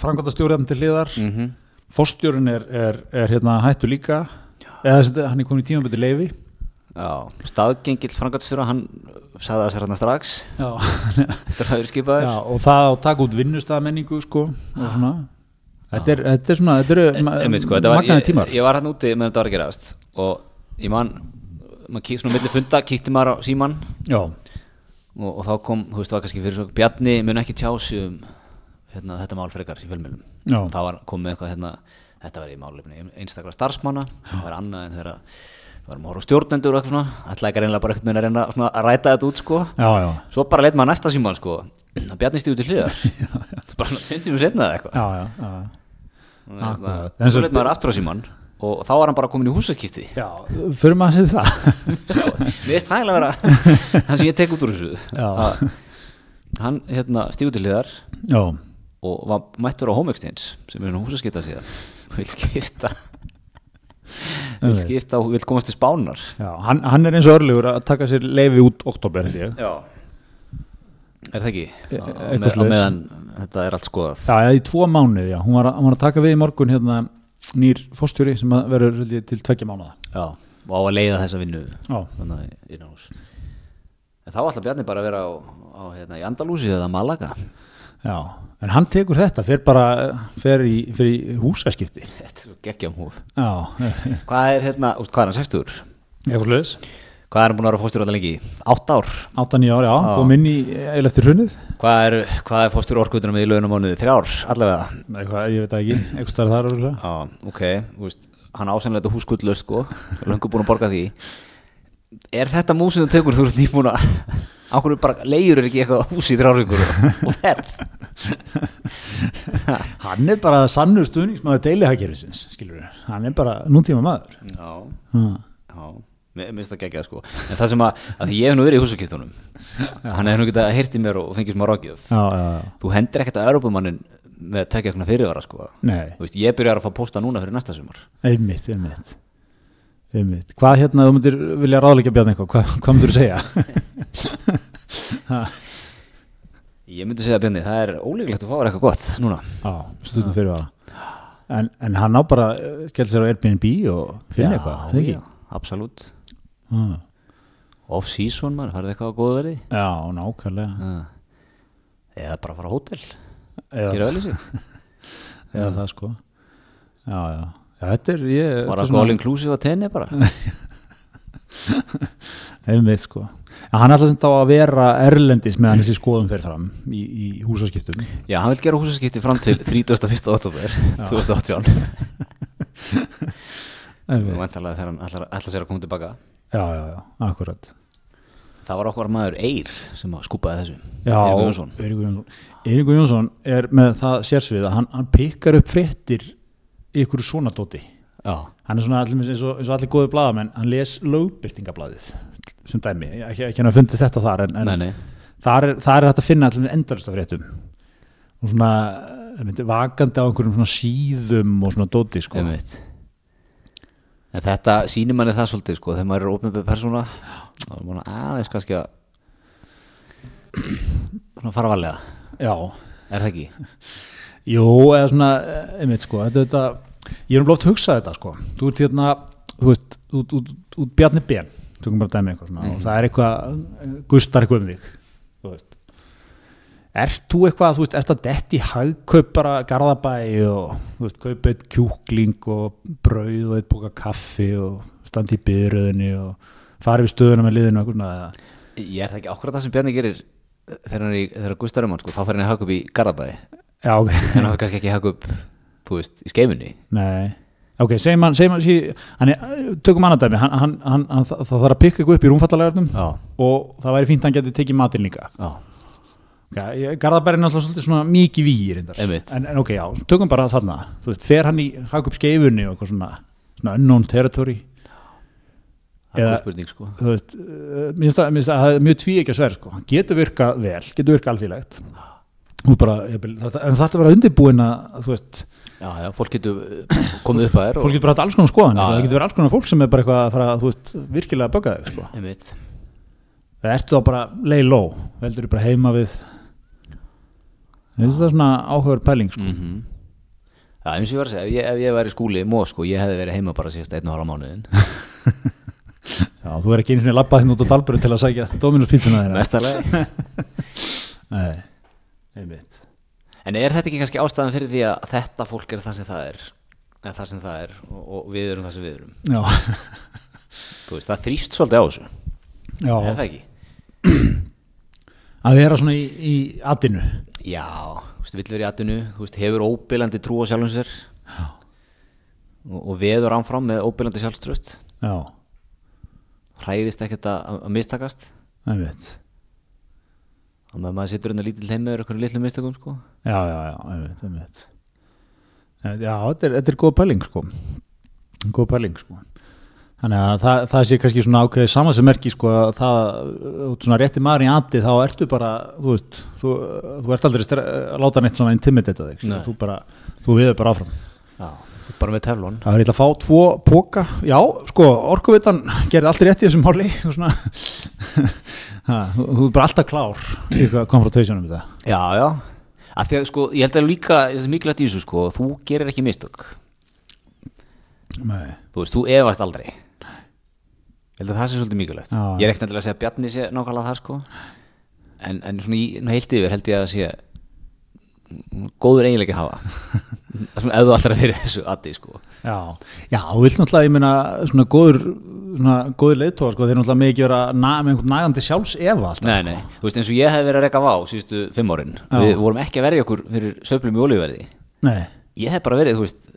frangandastjóriðan til hliðar, mm Mhm. forstjórin er, er, er hérna hættu líka, eða hann er komin í tímaböndi leifi. Já, staðgengill frangatstjóra, hann sagði það sér hann strax. Eftir að hafa verið skipaður. Já, og það að taka út vinnustafamenningu sko, og svona. Þetta er, þetta er svona, þetta eru ma- sko, magnaði ég, tímar. ég var hann úti með þetta var að gerast og ég man maður kík svona milli funda, kíkti maður á síman og, og þá kom, þú veist, það var kannski fyrir svo Bjarni mun ekki tjási um hérna, þetta mál frekar í fjölmjölum og það var komið eitthvað hérna þetta var í málefni einstaklega starfsmanna það var annað en þegar við varum að horfa stjórnendur og eitthvað svona. Ætlaði ekki reynilega bara eitthvað að reyna að ræta þetta út sko. Já, já, svo bara leit maður næsta síman sko. Að Bjarni stíðu til hliðar. Bara 20 mjög setna eða eitthvað. Já, já, já. Og hérna. En svo svo- leit maður aftur á síman og þá var hann bara komin í húsakisti. Já, fyrir maður að segja það Mér veist hægilega vera það sem ég tek út úr þessu. Hann hérna stígur til hliðar Já, og var mættur á Home Exchange sem er svona húsaskipta síðan vil skipta vil skipta og vil komast til spánar. Já hann, hann er eins og örlegur að taka sér leifi út oktober Já. Er það ekki? E- Á, með, á meðan þetta er allt skoðað. Já, eða í tvo mánuði, já, hún var, að- hún var að taka við í morgun hérna nýr fórstjóri sem verður til tveggja mánuða Já, og á að leiða þessa vinnu þannig að En þá ætla Bjarni bara að vera á, á hérna, í Andalúsi eða Malaga já, en hann tekur þetta fer bara, fer í, fer í húsaskipti. Þetta er svo geggjum húf Hvað er hérna, úst, hvað er hann, 60? eitthvað sluðis Hvað er hann búin að vera fórstur alltaf lengi? 8 ár? 8-9 ári, já, Já. kom inn í eil eftir hrunnið Hvað er, hvað er fórstur orkuðuna með í launamánuði? 3 ár, allavega? Eitthvað, ég veit ekki, eitthvað stærð þar. Já, ok, veist, hann ásennlega þetta húskullust sko, löngu búin að borga því. Er þetta músið þú tekur þú Ákveður bara leiður er ekki eitthvað hús í þrjárvíkur og ferð? Hann er bara sannur stuðningsmaður deilihagkerfisins, skilur við Hann er bara nútíma maður Já, Já, finnst það geggjað sko. En það sem að, að því ég hef nú verið í húsakiptunum Hann hefur nú getað heyrt í mér og fengið smá rákjöf já, já, já. Þú hendir ekkert að Europamannin með að tekja eitthvað fyrirvara sko. Veist, ég byrjar að fá posta núna fyrir næsta sumar. Einmitt, einmitt Einmitt. Hvað hérna, þú myndir vilja ráðleika bjarni eitthvað, hvað, hvað myndir þú segja? Ég myndi segja Bjarni, það er ólíklegt að fá eitthvað gott núna. Já, stundum fyrir vara en, en hann á bara, skell sér á Airbnb og finna eitthvað, eða ekki? já, absolutt. Já, Off-season maður, farið eitthvað á góðu verði? Já nákvæmlega. Eða bara fara á hótel Gera vel í sig eða það sko. Já, já, já þetta er ég, Bara sko all inclusive á tenni bara. Einmitt sko. En hann ætla sem þá að vera erlendis meðan þessi skoðum fer fram í, í húsaskiptum. Já, hann vil gera húsaskipti fram til 31. oktober 2018 og einmitt. væntalega þegar hann ætlar sér að koma tilbaka. Já, já, já, akkurat. Það var okkar maður Eir sem að skúpaði þessu. Já, Eiríkur Jónsson. Eiríkur Jónsson er með það sérsvið að hann, hann pikkar upp fréttir ykkur svona dóti Já, hann er svona allir, eins, og, eins og allir góði blaðamenn hann les lögbyrtingablaðið sem dæmi, Ég- ekki, ekki hann að fundi þetta þar en, en nei, nei. þar er, þar er hægt að finna allir endalist af fréttum. Og svona myndi, vakandi á einhverjum svona síðum og svona dóti sko. En þetta sýnir manni það svolítið sko, þegar maður er ofnbyrð persóna þá er maður aðeins kannski að svona fara valega já, er það ekki? Jú, eða svona eh, einmitt sko, þetta, þetta ég er um loft að hugsa þetta sko. Þú ert hérna, þú veist, út, út, út, út Bjarni Ben, tökum bara dæmi eitthvað svona, og það er eitthvað, eh, gustar eitthvað um þig þú veist. Ert þú eitthvað, þú veist, ert að detti hagkaup bara garðabæ og þú veist, kaupa eitt kjúkling og brauð og eitt bóka kaffi og standi í byröðinni og fara við stöðuna með liðinu eitthvað svona, eða? Ég er það ekki akkurat það sem Bjarni gerir þegar hann er í, þegar Gustar um hann sko, þá fer hann í hag upp í Garðabæði Já, ok, en hann fer kannski ekki hag upp, þú veist, í skeifunni. Nei. Ok, segjum hann, segjum hann, sí, hann er, tökum annað dæmi, hann, hann, hann, hann, það það þarf að pikka eitthvað upp í rúmfattalegardum Já, og það væri fínt að hann geti tekið matinn líka. Já, okay, Garðabæri er náttúrulega svolítið svona mikið vígir Einmitt. en, en ok, já, tökum bara þarna. Þú veist, fer hann í hagkaup skeifunni og eitthvað svona, svona unknown territory? Það er Eða- góð spurning sko. þú veist, uh, minnst að, minnst að það er mjög tví ekki að sverð sko, hann getur virkað vel getur virkað alþýlegt bara, ég, en þetta vera undirbúin að þú veist, Já, já, fólk getur uh, komið upp að þér fólk getur bara hatt alls konar skoðan Já, það getur verið alls konar fólk sem er bara eitthvað að fara þú veist, virkilega að bögga þig sko. Það ertu þá bara lay low veldur bara heima við þetta er svona áhugaður pæling sko. Mm Já, eins og ég var að segja, ef ég, ef ég væri í skúli í Mó sko, ég hefði verið heima bara síðast einn og halva mánuðin já, þú er ekki einu sinni labbað hérna út á dalburu til að sækja Dominus pizzuna þeirra Mestarlega Nei, einmitt. En er þetta ekki kannski ástæðan fyrir því að þetta fólk er það sem það er? Það sem það er og, og við erum það sem við erum? Já, Þú veist, það þrýst svolítið á þessu. Já, Er það ekki? að vera svona í, í atinu. Já, þú veist, vill verið í atinu þú veist, hefur óbylandi trú á sjálfum sér. Já, og, og veður ánfram með óbylandi sjálfströst já, hræðist ekkert að, að mistakast. Einmitt og með maður situr undir lítill heim með eitthvað litlum mistökum sko. já, já, já, einmitt, einmitt já, þetta er, þetta er góð pæling sko góð pæling sko þannig að það, það sé kannski svona ákveðið saman sem merki sko að það svona rétti maður í andi þá ertu bara þú veist, þú, þú ert aldrei að láta neitt svona intimidata þig sko. Nei. þú bara, þú viður bara áfram Já, bara með teflon. Það er eitthvað að fá tvo póka já, sko, orkuvitan gerði allt rétt í þessum og svona. Ha, þú, er bara alltaf klár í konfrontationum það. Já, já. Að Því að sko, ég held að líka, það er mikilvægt í þessu sko Þú gerir ekki mistök. Nei. Þú veist, þú efast aldrei. Ég held að það sé svolítið mikilvægt. Já. Ég er ekkert að segja að Bjarni sé nákvæmlega það sko. En, en svona í heilt yfir held ég að sé mm, góður eiginleiki að hafa. Ef þú alltaf verið þessu addi sko. Já, já, þú vilt náttúrulega, ég meina, svona góður, svona góður leiðtóa, sko, þeir náttúrulega ekki vera með einhvern nægandi sjálfs efa alltaf, Nei, nei, þú veist eins og ég hef verið að reka vá síðustu fimm árin Já. Við vorum ekki að verja okkur fyrir söflum í olíuverði. Sko. Nei, Ég hef bara verið, þú veist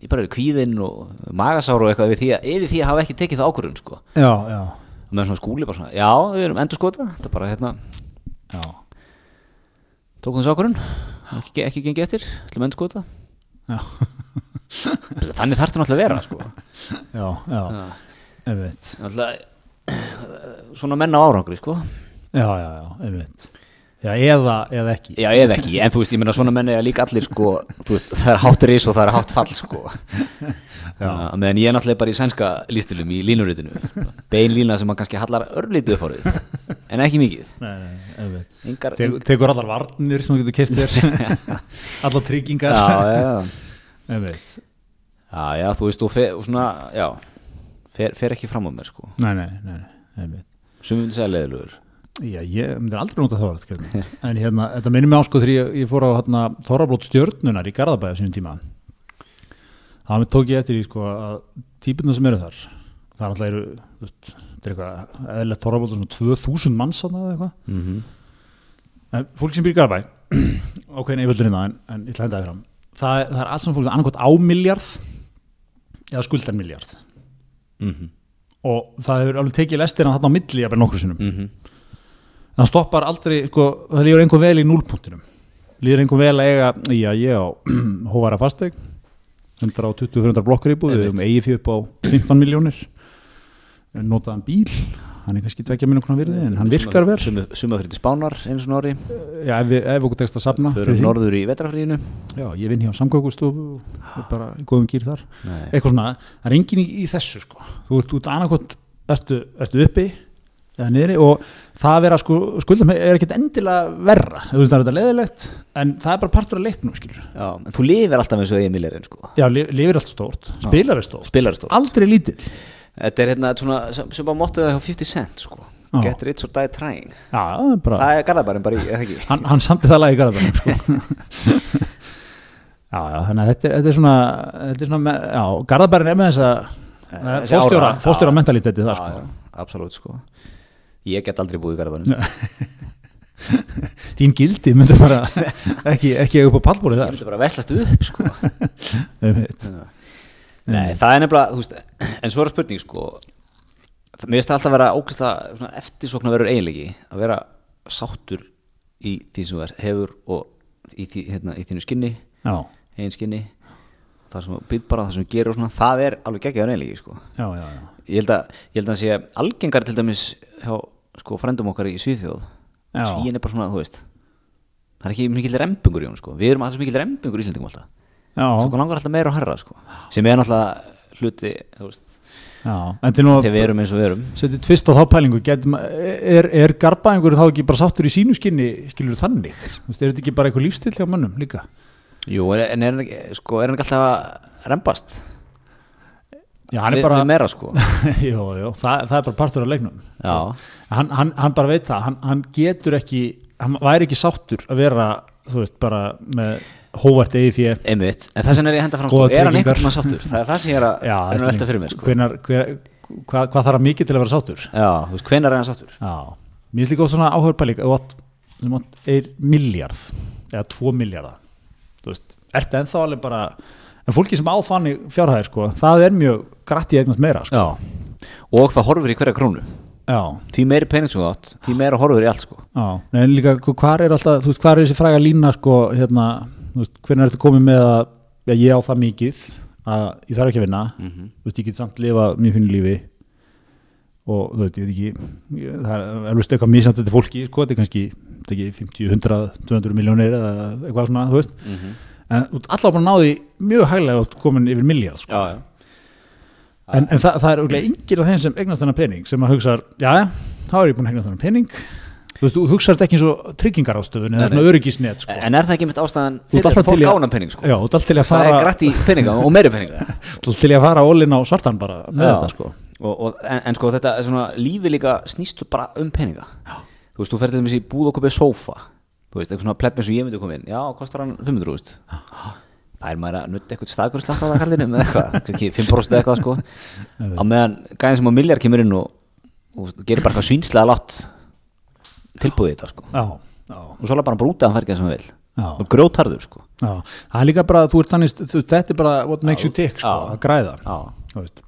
Ég bara verið kvíðinn og magasár og eitthvað því að, yfir því að hafa ekki tekið það ákvörðun sko. Já, já, tókum þessu ákvörðun ekki, ekki gengið eftir, ætlum endur skota já, þannig þarf þetta náttúrulega að vera sko. Já, já, einmitt, svona menn á árangri sko. Já, já, já, einmitt, já, eða, eða ekki, já, eða ekki, en þú veist, ég meina svona menn er líka allir sko, veist, það er hátt ris og það er hátt fall sko. Já. Meðan ég er náttúrulega bara í sænska lístilum í línuritinu, bein lína sem maður kannski hallar örlítið upp árið en ekki mikið. Nei, nei, Engar, Tek, tekur allar varnir sem þú getur keftir, allar tryggingar, já, já, einmitt, já, já, þú veist, og, fer, og svona, já fer, fer ekki fram á mér sko. Nei, nei, nei, nei, einmitt. sem við segja leðilegur Já, ég myndir aldrei nota það Kjörn. en hérna, þetta minnir mig á sko þegar ég, ég fór á hérna, Þorrablót stjörnunar í Garðabæða sínum tíma. Það tók ég eftir í sko að típuna sem eru þar það er alltaf eru, þetta er eitthvað eðlilegt Þorrablót svona 2000 manns þarna eða eitthvað, mm -hmm. en fólk sem í Garðabæ ákveðin yfirlurinn það en, en ég ætla að henda það fram. Það, það er allt sem fólk annarkot á miljard eða skuldar miljard Mm og það hefur alveg tekið lestina á það stoppar aldrei, sko, það líður einhver vel í núlpunktinum líður einhver vel að eiga já, ég á hóvara fasteg 120-100 blokkar íbúð við höfum eigi fyrir upp á 15 miljónir notaðan bíl hann er kannski tvekja minn okkur virði en hann virkar vel. Suma fyrir til Spánar einu svona ári. Já, ef, ef okkur tekst að safna fyrir norður í vetrafríinu já, ég vinn hjá samkvækustofu og bara í góðum gýr þar. Nei. eitthvað svona, það er engin í, í þessu sko. þú ert út annarkot ertu, ertu uppi eða niðri og það að vera sko, skuldum er ekkert endilega verra, þú veist það er þetta leðilegt en það er bara partur af leiknum skilur. Já, en þú lifir alltaf eins og eigin millerinn sko. Já, li- lifir allt stórt, spilar er stórt. Spilar stór aldrei lítill. Þetta er hérna svona sem, bara móttu það hjá 50 cent sko. Já. Get rich or die trying. Já, það er bara, Það er garðabærin bara í, eða ekki? Hann, hann samti það lagi í garðabænum sko. já, já, þannig að þetta er, þetta er svona, þetta er svona með, já, garðabærin er með þessa Þessi fóstjóra, ára, fóstjóra já. mentaliteti það sko. Absolutt sko Ég get aldrei búið í garðabærin þín gildi myndi bara ekki, ekki upp á pallbúrið Ég þar. myndi bara veslast upp sko. Nei, það er nefnilega, veist En svo er spurning sko Mér finnst það alltaf að vera ógæslega eftirsokna verður eiginleiki að vera sáttur í því sem þú er hefur og í, hérna, í þínu skinni eigin skinni það sem býð bara, það sem og svona það er alveg geggjaður eiginleiki sko. Já, já, já. ég held að, ég held að sé algengar til dæmis hjá sko frændum okkar í Svíþjóð. Já. Svíin er bara svona, þú veist það er ekki mikil rembingur í hún sko. Við erum alltaf mikil rembingur í Íslandingum alltaf. Já, sko langar alltaf meira og herra sko sem er náttúrulega hluti, þegar við erum eins og við erum. Setið tvist á þá pælingu get, er, er garbaðingur þá ekki bara sáttur í sínu skinni skilur þannig, er þetta ekki bara eitthvað lífstill hjá mönnum líka Jú, en er hann ekki, sko, er hann ekki alltaf að rembast? Já, hann er bara, við meira sko. Jú, jú, það, það er bara partur af leiknum. Já, hann, hann, hann bara veit það, hann, hann getur ekki hann væri ekki sáttur að vera þú veist, bara með hóvart eigi því einmitt, en þess vegna er ég að henda fram sko, er hann einhvern veginn sáttur? Það er það sem ég er að, já, er að velta fyrir mér sko. hvenar, hver, hvað, hvað þarf að mikið til að vera sáttur? Já, þú veist, hvenær er hann sáttur? Já, mér finnst líka svona sem miljard eða tvo miljardar þú veist, ertu ennþá alveg bara en fólki sem á þannig fjárhæðir sko það er mjög grætt í eignast meira sko. Og það horfur í hverja krónu. Já, því meiri pening sem þú átt, því meira horfur í allt sko. Nei, en líka hvar er alltaf, þú veist, hvar er þessi fræga lína sko, hérna, þú veist, hvernig ertu komið með að já, ég á það mikið að ég þarf ekki að vinna. Mhm. þú veist, ég get samt lifa mjög fínu lífi og þú veit, ég veit ekki ég, það er alveg eitthvað misjant þetta fólki sko, þetta er kannski þetta er ekki 50, 100, 200 miljónir eða eitthvað svona, þú veist Mhm. en þú ert allavega búin að ná því mjög hæglega og komin yfir miljard sko. Já, já en, en það, það er auðvitað yngir af þeim sem eignast þennan pening sem að hugsa, já, þá er ég búin að eignast þennan pening þú veist, þú þetta ekki eins og tryggingarástöfun eða svona öryggisnet sko. En er það ekki mitt ástæðan Þú fyrir að fólk til í að- ána penning sko? já, þú alltaf til að Það er fara grætt í peninga og meiri peninga alltaf til í að fara ólinn á svartan bara með Já. þetta sko og, og, en, en sko þetta er svona lífi líka snýst bara um peninga. Já. Þú veist, þú ferðið með sér búð og kopið sófa. Þú veist, eitthvað svona plepp eins og ég myndi koma inn. Já, kostar hann 500 úrst Það er maður að nutta eitthvað staðgurðslátt á það kallinu með eitthvað, kannski 5% eða eitthvað sko. Á meðan gæðin sem á milljar kemur inn og, og gerir bara eitthvað svínslega látt tilbúið í þetta sko. Já, já, og svo er bara brútið að hann fær ekki það sem hann vil og grjótharður sko. Já. Það er líka bara, þú ert þannig, þetta er bara what makes you tick, sko, Já. að græða Já. þú veist og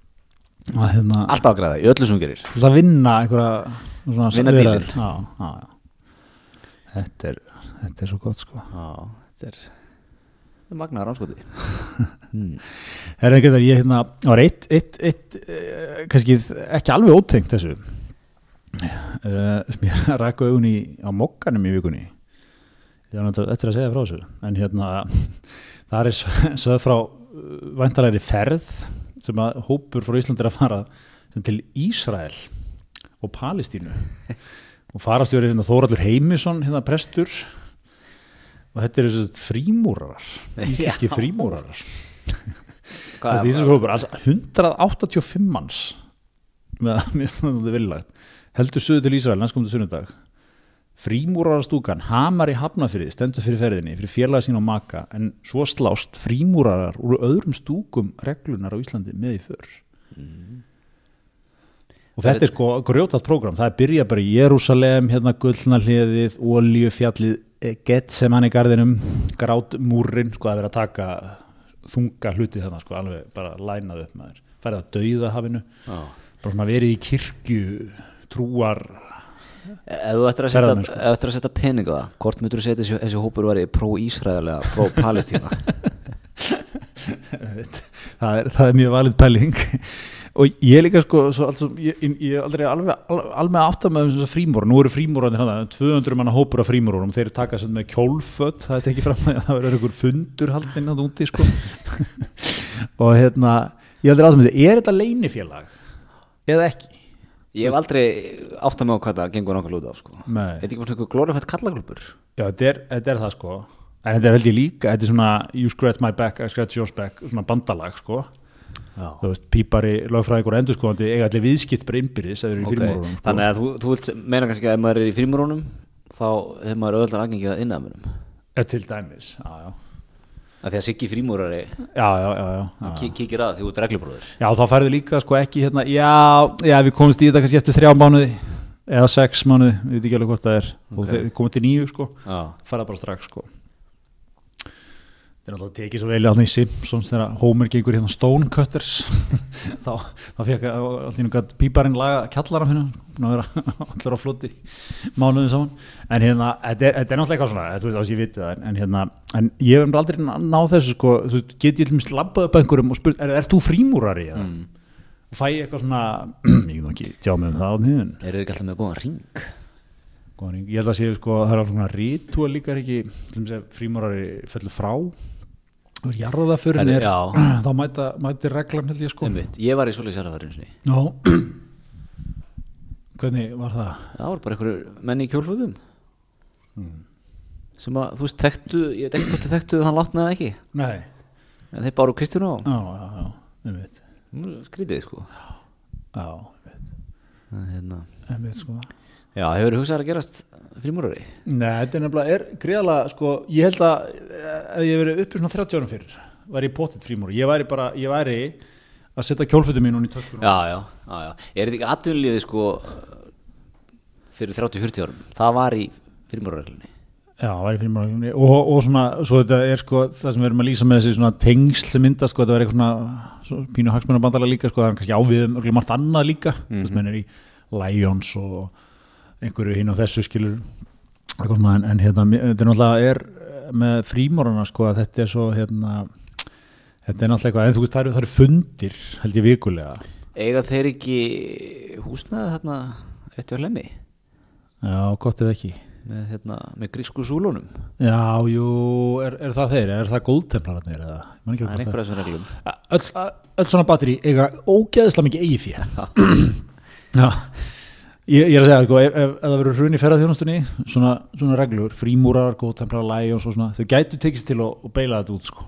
hérna, Alltaf að græða, í öllu sem hún gerir. Til að vinna einhverja Vinna já þetta er, þetta er svo gott sko. Já, þetta er er magnaðar ánskoti hmm. er ekki þetta, ég hérna, það var eitt, eitt, eitt eh, kannski ekki alveg ótengt þessu. Uh, sem ég rækku augun í á mokkanum í vikunni. Ég var náttúrulega eftir að segja frá þessu. En hérna það er sögð frá uh, væntalegri ferð sem að hópur frá Íslandi er að fara til Ísrael og Palestínu. Og farastjóri hérna Þóraldur Heimisson hérna prestur. Og þetta þessi frímúrarar íslenski frímúrarar. Þessi íslensku hópur, alls 185 manns með að mista þetta viljagt heldur suðu til Ísrael næstkomandi sunnudag frímúrarastúkan hamar í hafnafyrði stendur fyrir ferðinni fyrir félagi sín og maka en svo slást frímúrarar úr öðrum stúkum reglunar á Íslandi með í för. Og þetta er sko grjótað prógram, það er byrja bara í Jérúsalem, hérna gullna hliðið oljufjallið, Getsemann í garðinum, grátmúrin sko að vera að taka þunga hluti þannig sko, alveg bara lænað upp maður, færið að dauða hafinu Já. bara svona verið í kirkju trúar Ef þú ættir að setja, Ferðamenn, ef þú ættir að setja pening á það hvort myndur þú setja þessi, þessi hópur væri pró-Ísraelega, pró-Palestína það er, það er mjög valið pæling. Og ég líka sko altså, ég, ég, er aldrei alveg, alveg, átt með þessar frímúra, nú eru frímúrarnir hann 200 manna hópur af frímúrarum þeir taka sem með kjólföt, það er tekið fram að það verður einhver fundur haldinn að úti sko. Og hérna ég aldrei með þetta, er þetta leinifélag eða ekki? Ég hef aldrei átt að með á hvað það gengur nákvæmlega út á sko. Nei. Þetta er ekki bara svona glórifætt kallaglúpur Já, þetta er, þetta er það sko en þetta er held ég líka, þetta er svona you scratch my back, I scratch yours back svona bandalag sko Já. þú veist, pípari, lögfræðingur og endurskóðandi eiga allir viðskipt bara innbyrðis eða eru í Okay. frímúrunum sko. Þannig að þú, þú vilt meina kannski að ef maður er í frímurunum þá hefur maður auðvitað aðgengið að innæðmunum Eh, til dæmis, já, já að því að Siggi frímúrari já, já, já, já, já. ki kíkir að því út reglubróður já þá færðu líka sko ekki hérna, já, já, við komumst í þetta kannski eftir þrjá mánuði eða sex mánuði, við veit ekki alveg hvort það er. Og Ok. þeir komum til nýju sko. Já, fara bara strax sko þetta er náttúrulega tekið svo vel í Simpsons þegar Homer gengur hérna Stonecutters þá, þá fekk allir píparinn laga kjallaran hérna allir á floti mánuðin saman en hérna, þetta er, þetta er náttúrulega eitthvað svona þú veist, þess að ég viti það, en, hérna en ég hef aldrei ná- náð þessu sko þú get ég til mér labbað upp einhverjum og spurt, er, er þú frímúrari eða? Mm. og fæ ég eitthvað svona ég get ekki tjá mig um það á nýðun þeir eru ekki alltaf með góðan ring Góðan hring. Ég held að sé sko það er alveg svona rítúa líka er ekki að frímúrari fellur frá og jarða fyrir Herri, mér já. þá mæta, mæti reglan held ég sko. Einmitt, Ég var í sérhæðarinn Já Hvernig var það? Það var bara einhverju menni í kjólfötum Hmm. sem að, þú veist, þekktu ég veit ekki hvort þið þekktu hann látnaði ekki. Nei. En þeir báru Kristján á Já, já, já, ég veit skrítið sko. Já, ég veit, En hérna, ég veit sko Já, hefur hugsað að gerast frímúrari? Nei, þetta er nefnilega, er greiðalega sko, ég held að eh, ef ég verið uppi svona 30 árum fyrir væri ég potið frímúri, ég væri bara ég væri að setja kjólfötum mín hún í töskunum já, já, já, já. Er þetta ekki atvinnliðið sko fyrir 30-40 árum? Það var í frímúrarreglunni. Já, væri frímúri og, og svona, svo þetta er sko það sem við erum að lýsa með þessi svona tengsl sem mynda sko, þetta var eitthvað svona svo, pínu sko, það er í Lions og einhverju hinn á þessu skilur svona, en, en hérna, þetta er náttúrulega er með frímúrana sko að þetta er svo hérna þetta er náttúrulega eitthvað, en þú veist, það eru, það eru fundir held ég vikulega. Eiga þeir ekki húsnaði þarna rétti á hlemmi? Já, gott ef ekki. Með, hérna, með grísku súlunum? Já, jú, er, er það þeir er það góldtemplararnir eða? Það er einhverja sem reglum. Öll, öll svona batteri eiga ógeðslega mikið eigi fjö já Ég, ég er að segja, sko, ef, ef, ef það verður hrun í ferðarþjónustunni, svona, svona reglur, frímúrar, góðtemplar, lægi og svo svona, þau gætu tekist til að, beila þetta út, sko.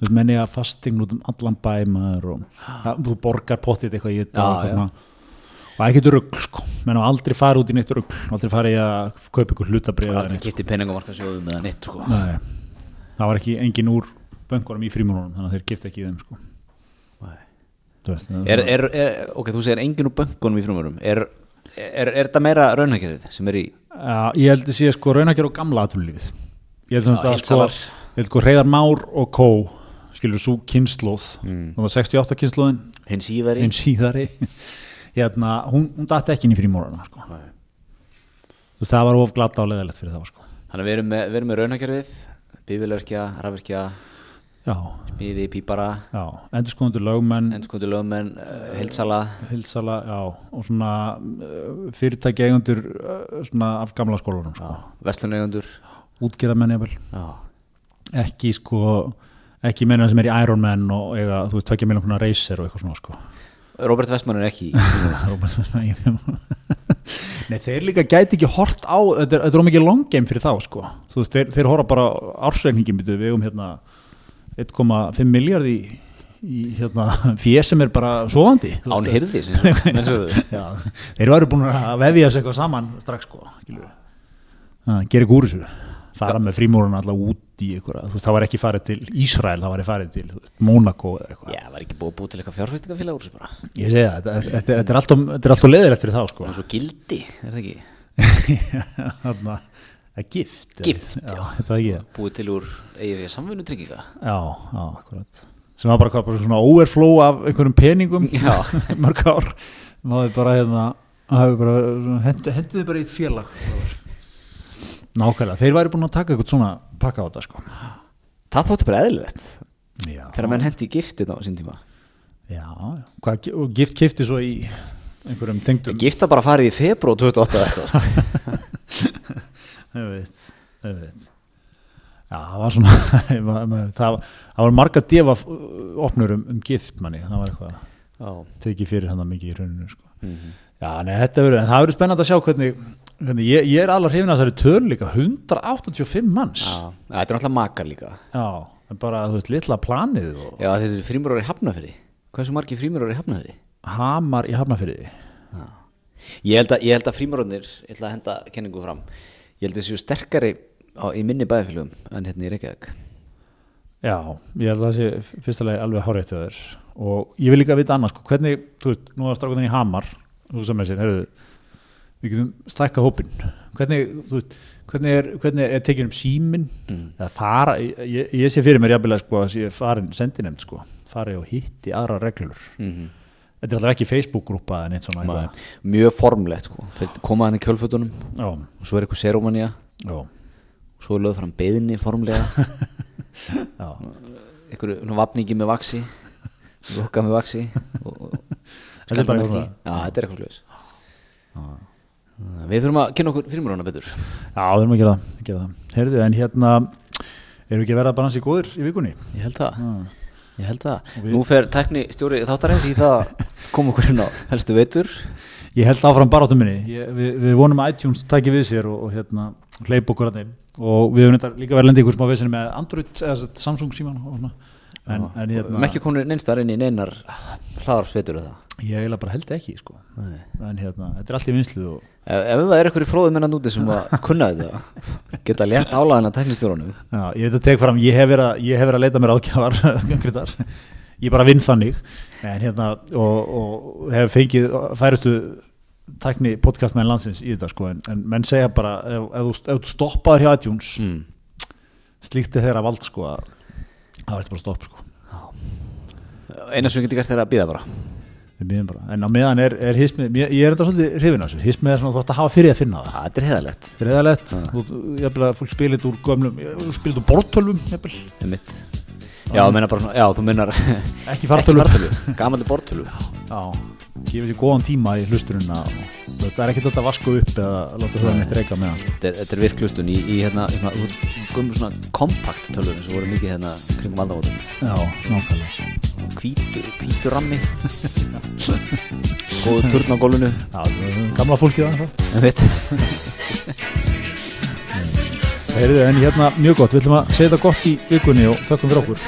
Veist, menni að fasting út um allan bæmaður og það, þú borgar pottið eitthvað í þetta og svona. Og ekkert rugl, sko. Menn á aldrei fara út í neitt rugl, aldrei fara í að kaupa ykkur hlutabrið eða Það neitt. geti penningamarkasjóðum eða neitt sko. Nei, það var ekki engin úr böngunum í frímúrunum, þannig að þeir gifta ekki í þeim, sko. Veist, er, er, er, Ok, þú segir engin úr bönkunum í frumvörum Er, er, er þetta meira raunhækjarið sem er í Já, ég held að sé sko raunagjör og gamla aðtunlífið ég held þetta sko, heildsalar. ég held sko Reyðar Már og Kó skilur svo kynnslóð Mm. það var 68 kynnslóðin hinn síðari einn síðari hérna, hún, hún datt ekki inn í frímórana sko. Veist, það var of glata og leðalegt fyrir þá sko. Þannig að við erum með, með raunhækjarið Bífilverkja, rafverkja, smíði, pípara. Já, endur skoðundur lögmenn lögmenn, uh, hildsala hilsala, já, og svona uh, fyrirtæki eigundur uh, svona af gamla skólanum sko. Vestlunegundur útgerðamenn jafnvel. Já, ekki sko ekki meina sem er í Iron Man og eiga, þú veist, tvekja miljónkuna racer og eitthvað svona sko. Robert Westman er ekki Róbert Westman, ég- Nei, þeir líka gæti ekki hort á þetta er, er ómikið long game fyrir þá sko. Veist, þeir, þeir horfa bara ársreikningin við um hérna 1,5 miljard í, í hérna fjö sem er bara sofandi þú Án hirði þeir væru búin að vefja sig eitthvað saman strax sko ekki úr þessu fara með frímúrun alltaf út í þú veist, það var ekki farið til Ísrael það var farið til veist, Monaco eða eitthvað. Já, var ekki búið búið til eitthvað fjárfæstingafélag úr þessu bara. Ég segi það, þetta, er- er alltaf er leðilegt fyrir þá sko. Og svo gildi, er það ekki? er gift Gift, já, já. Búið til úr eigið samvinnutrygginga já, já, akkurat. Sem var bara, hvað, bara svona overflow af einhverjum peningum mörg ár. Maður bara hérna svona, hendu, bara í eitt félag nákvæmlega, þeir væri búin að taka eitthvað svona pakka á þetta sko. Það þótti bara eðlilegt. Já, Þegar menn hendi í giftin á sín tíma. Já, já. Hvað, og gift kifti svo í einhverjum tengdum? Gifta bara farið í februar 28 ég veit já, það var svona það, það var marga defa opnur um, um gift manni, það var eitthvað Já. tekið fyrir hann mikið í rauninu sko. Mhm. Já, nei, þetta verður, en það verður spennandi að sjá hvernig, hvernig ég, ég er alveg hrifin að þessari töl líka, 185 manns. Já, þetta er náttúrulega makar líka. Já, en bara, þú veist, litla planið og Já, þetta er frímurur í Hafnafyrði Hversu margir frímurur í Hafnafyrði? hamar í hafnafyrði Ég held að, held að frímurarnir Ég ætla að henda kenningu fram Ég held að þessu sterkari á, í minni bæðafélugum en hérna í Reykjavík. Já, ég held að það sé fyrsta lagi alveg hárétt hjá þér. Og ég vil líka vita annars, sko, hvernig, þú veist, nú að stráka þenni í hamar, þú sem með sér, heyrðu, við getum stækka hópin, hvernig, þú veist, hvernig er, hvernig er, er tekið um símin, Mm. eða fara, ég, ég sé fyrir mér jafnilega, sko, að sé farin sendinemnd, sko, fari og hitti aðra reglur. mm Þetta er alltaf ekki Facebook-grúpa en eitt svona eitthvað. Mjög formlegt sko. Þeir koma hann í kjölfötunum. Já, og svo er eitthvað serómanía já, og svo er lögð fram beðinni formlega. Einhverju vapningi með vaksi lukka með vaksi og, og, Þetta er bara eitthvað- Já, þetta er eitthvað sluðis Við þurfum að kynna okkur fyrirmurana betur. Já, við erum að gera gera það. Heyrðu, en hérna, erum við ekki að vera bara hans í góðir í vikunni? Ég held það Ég held það. Við- Nú fer tækni stjóri þáttarins í það að koma okkur inn á helstu veitur. Ég held áfram bara áttum minni. Ég, við, við vonum að iTunes taki við sér og, og hérna, hleyp okkur að þeim og við höfum líka verið lendi ykkur smá vesinni með Android eða Samsung síman og svona. En, en hérna, ekki komin neinstar inn í neinar hlaðarsveitur eða? Ég eiginlega bara held ekki sko. Nei. en hérna, þetta er allt í vinslu og Ef, ef það er einhverju fróðum minna núti sem að kunna þetta geta létt álæðina tæknistjórunum já, ég veit að tek fram, ég hef verið að, ég hef verið að leita mér Grétar. ég bara vinn þannig. En hérna og, og hef fengið færustu tækni podcastmenn landsins í þetta sko, en, en menn segja bara ef, ef, þú, ef þú stoppaður hjá iTunes mm. slíkt er þeirra vald sko að það verður bara stopp sko. Eina sem við getum gert er að býða bara, en á meðan er, er hismið, ég, er þetta svolítið hrifin af þessu, hismið er svona þú ætti að hafa fyrir að finna það. Það þetta er þetta ég vil að fólk spilit úr gömlum, þú spilit úr bortölvum. Já, bara já, þú meinar ekki fartölu Gamalli bortölu Já, gefið sér góðan tíma í hlusturinn að þetta er ekki þetta að vasku upp eða láta það neitt reyka með Þetta er, er virklustun í, í hérna, svona kompakt tölvunum sem voru mikið hérna kringum aldamótum Já, nákvæmlega. Hvítu, hvítu rammi. Góðu turn á gólfinu. Já, gamla fólkið að það En veit Heyrðu, en hérna mjög gott, við ætlum að segja þetta gott í vikunni og takkum fyrir okkur.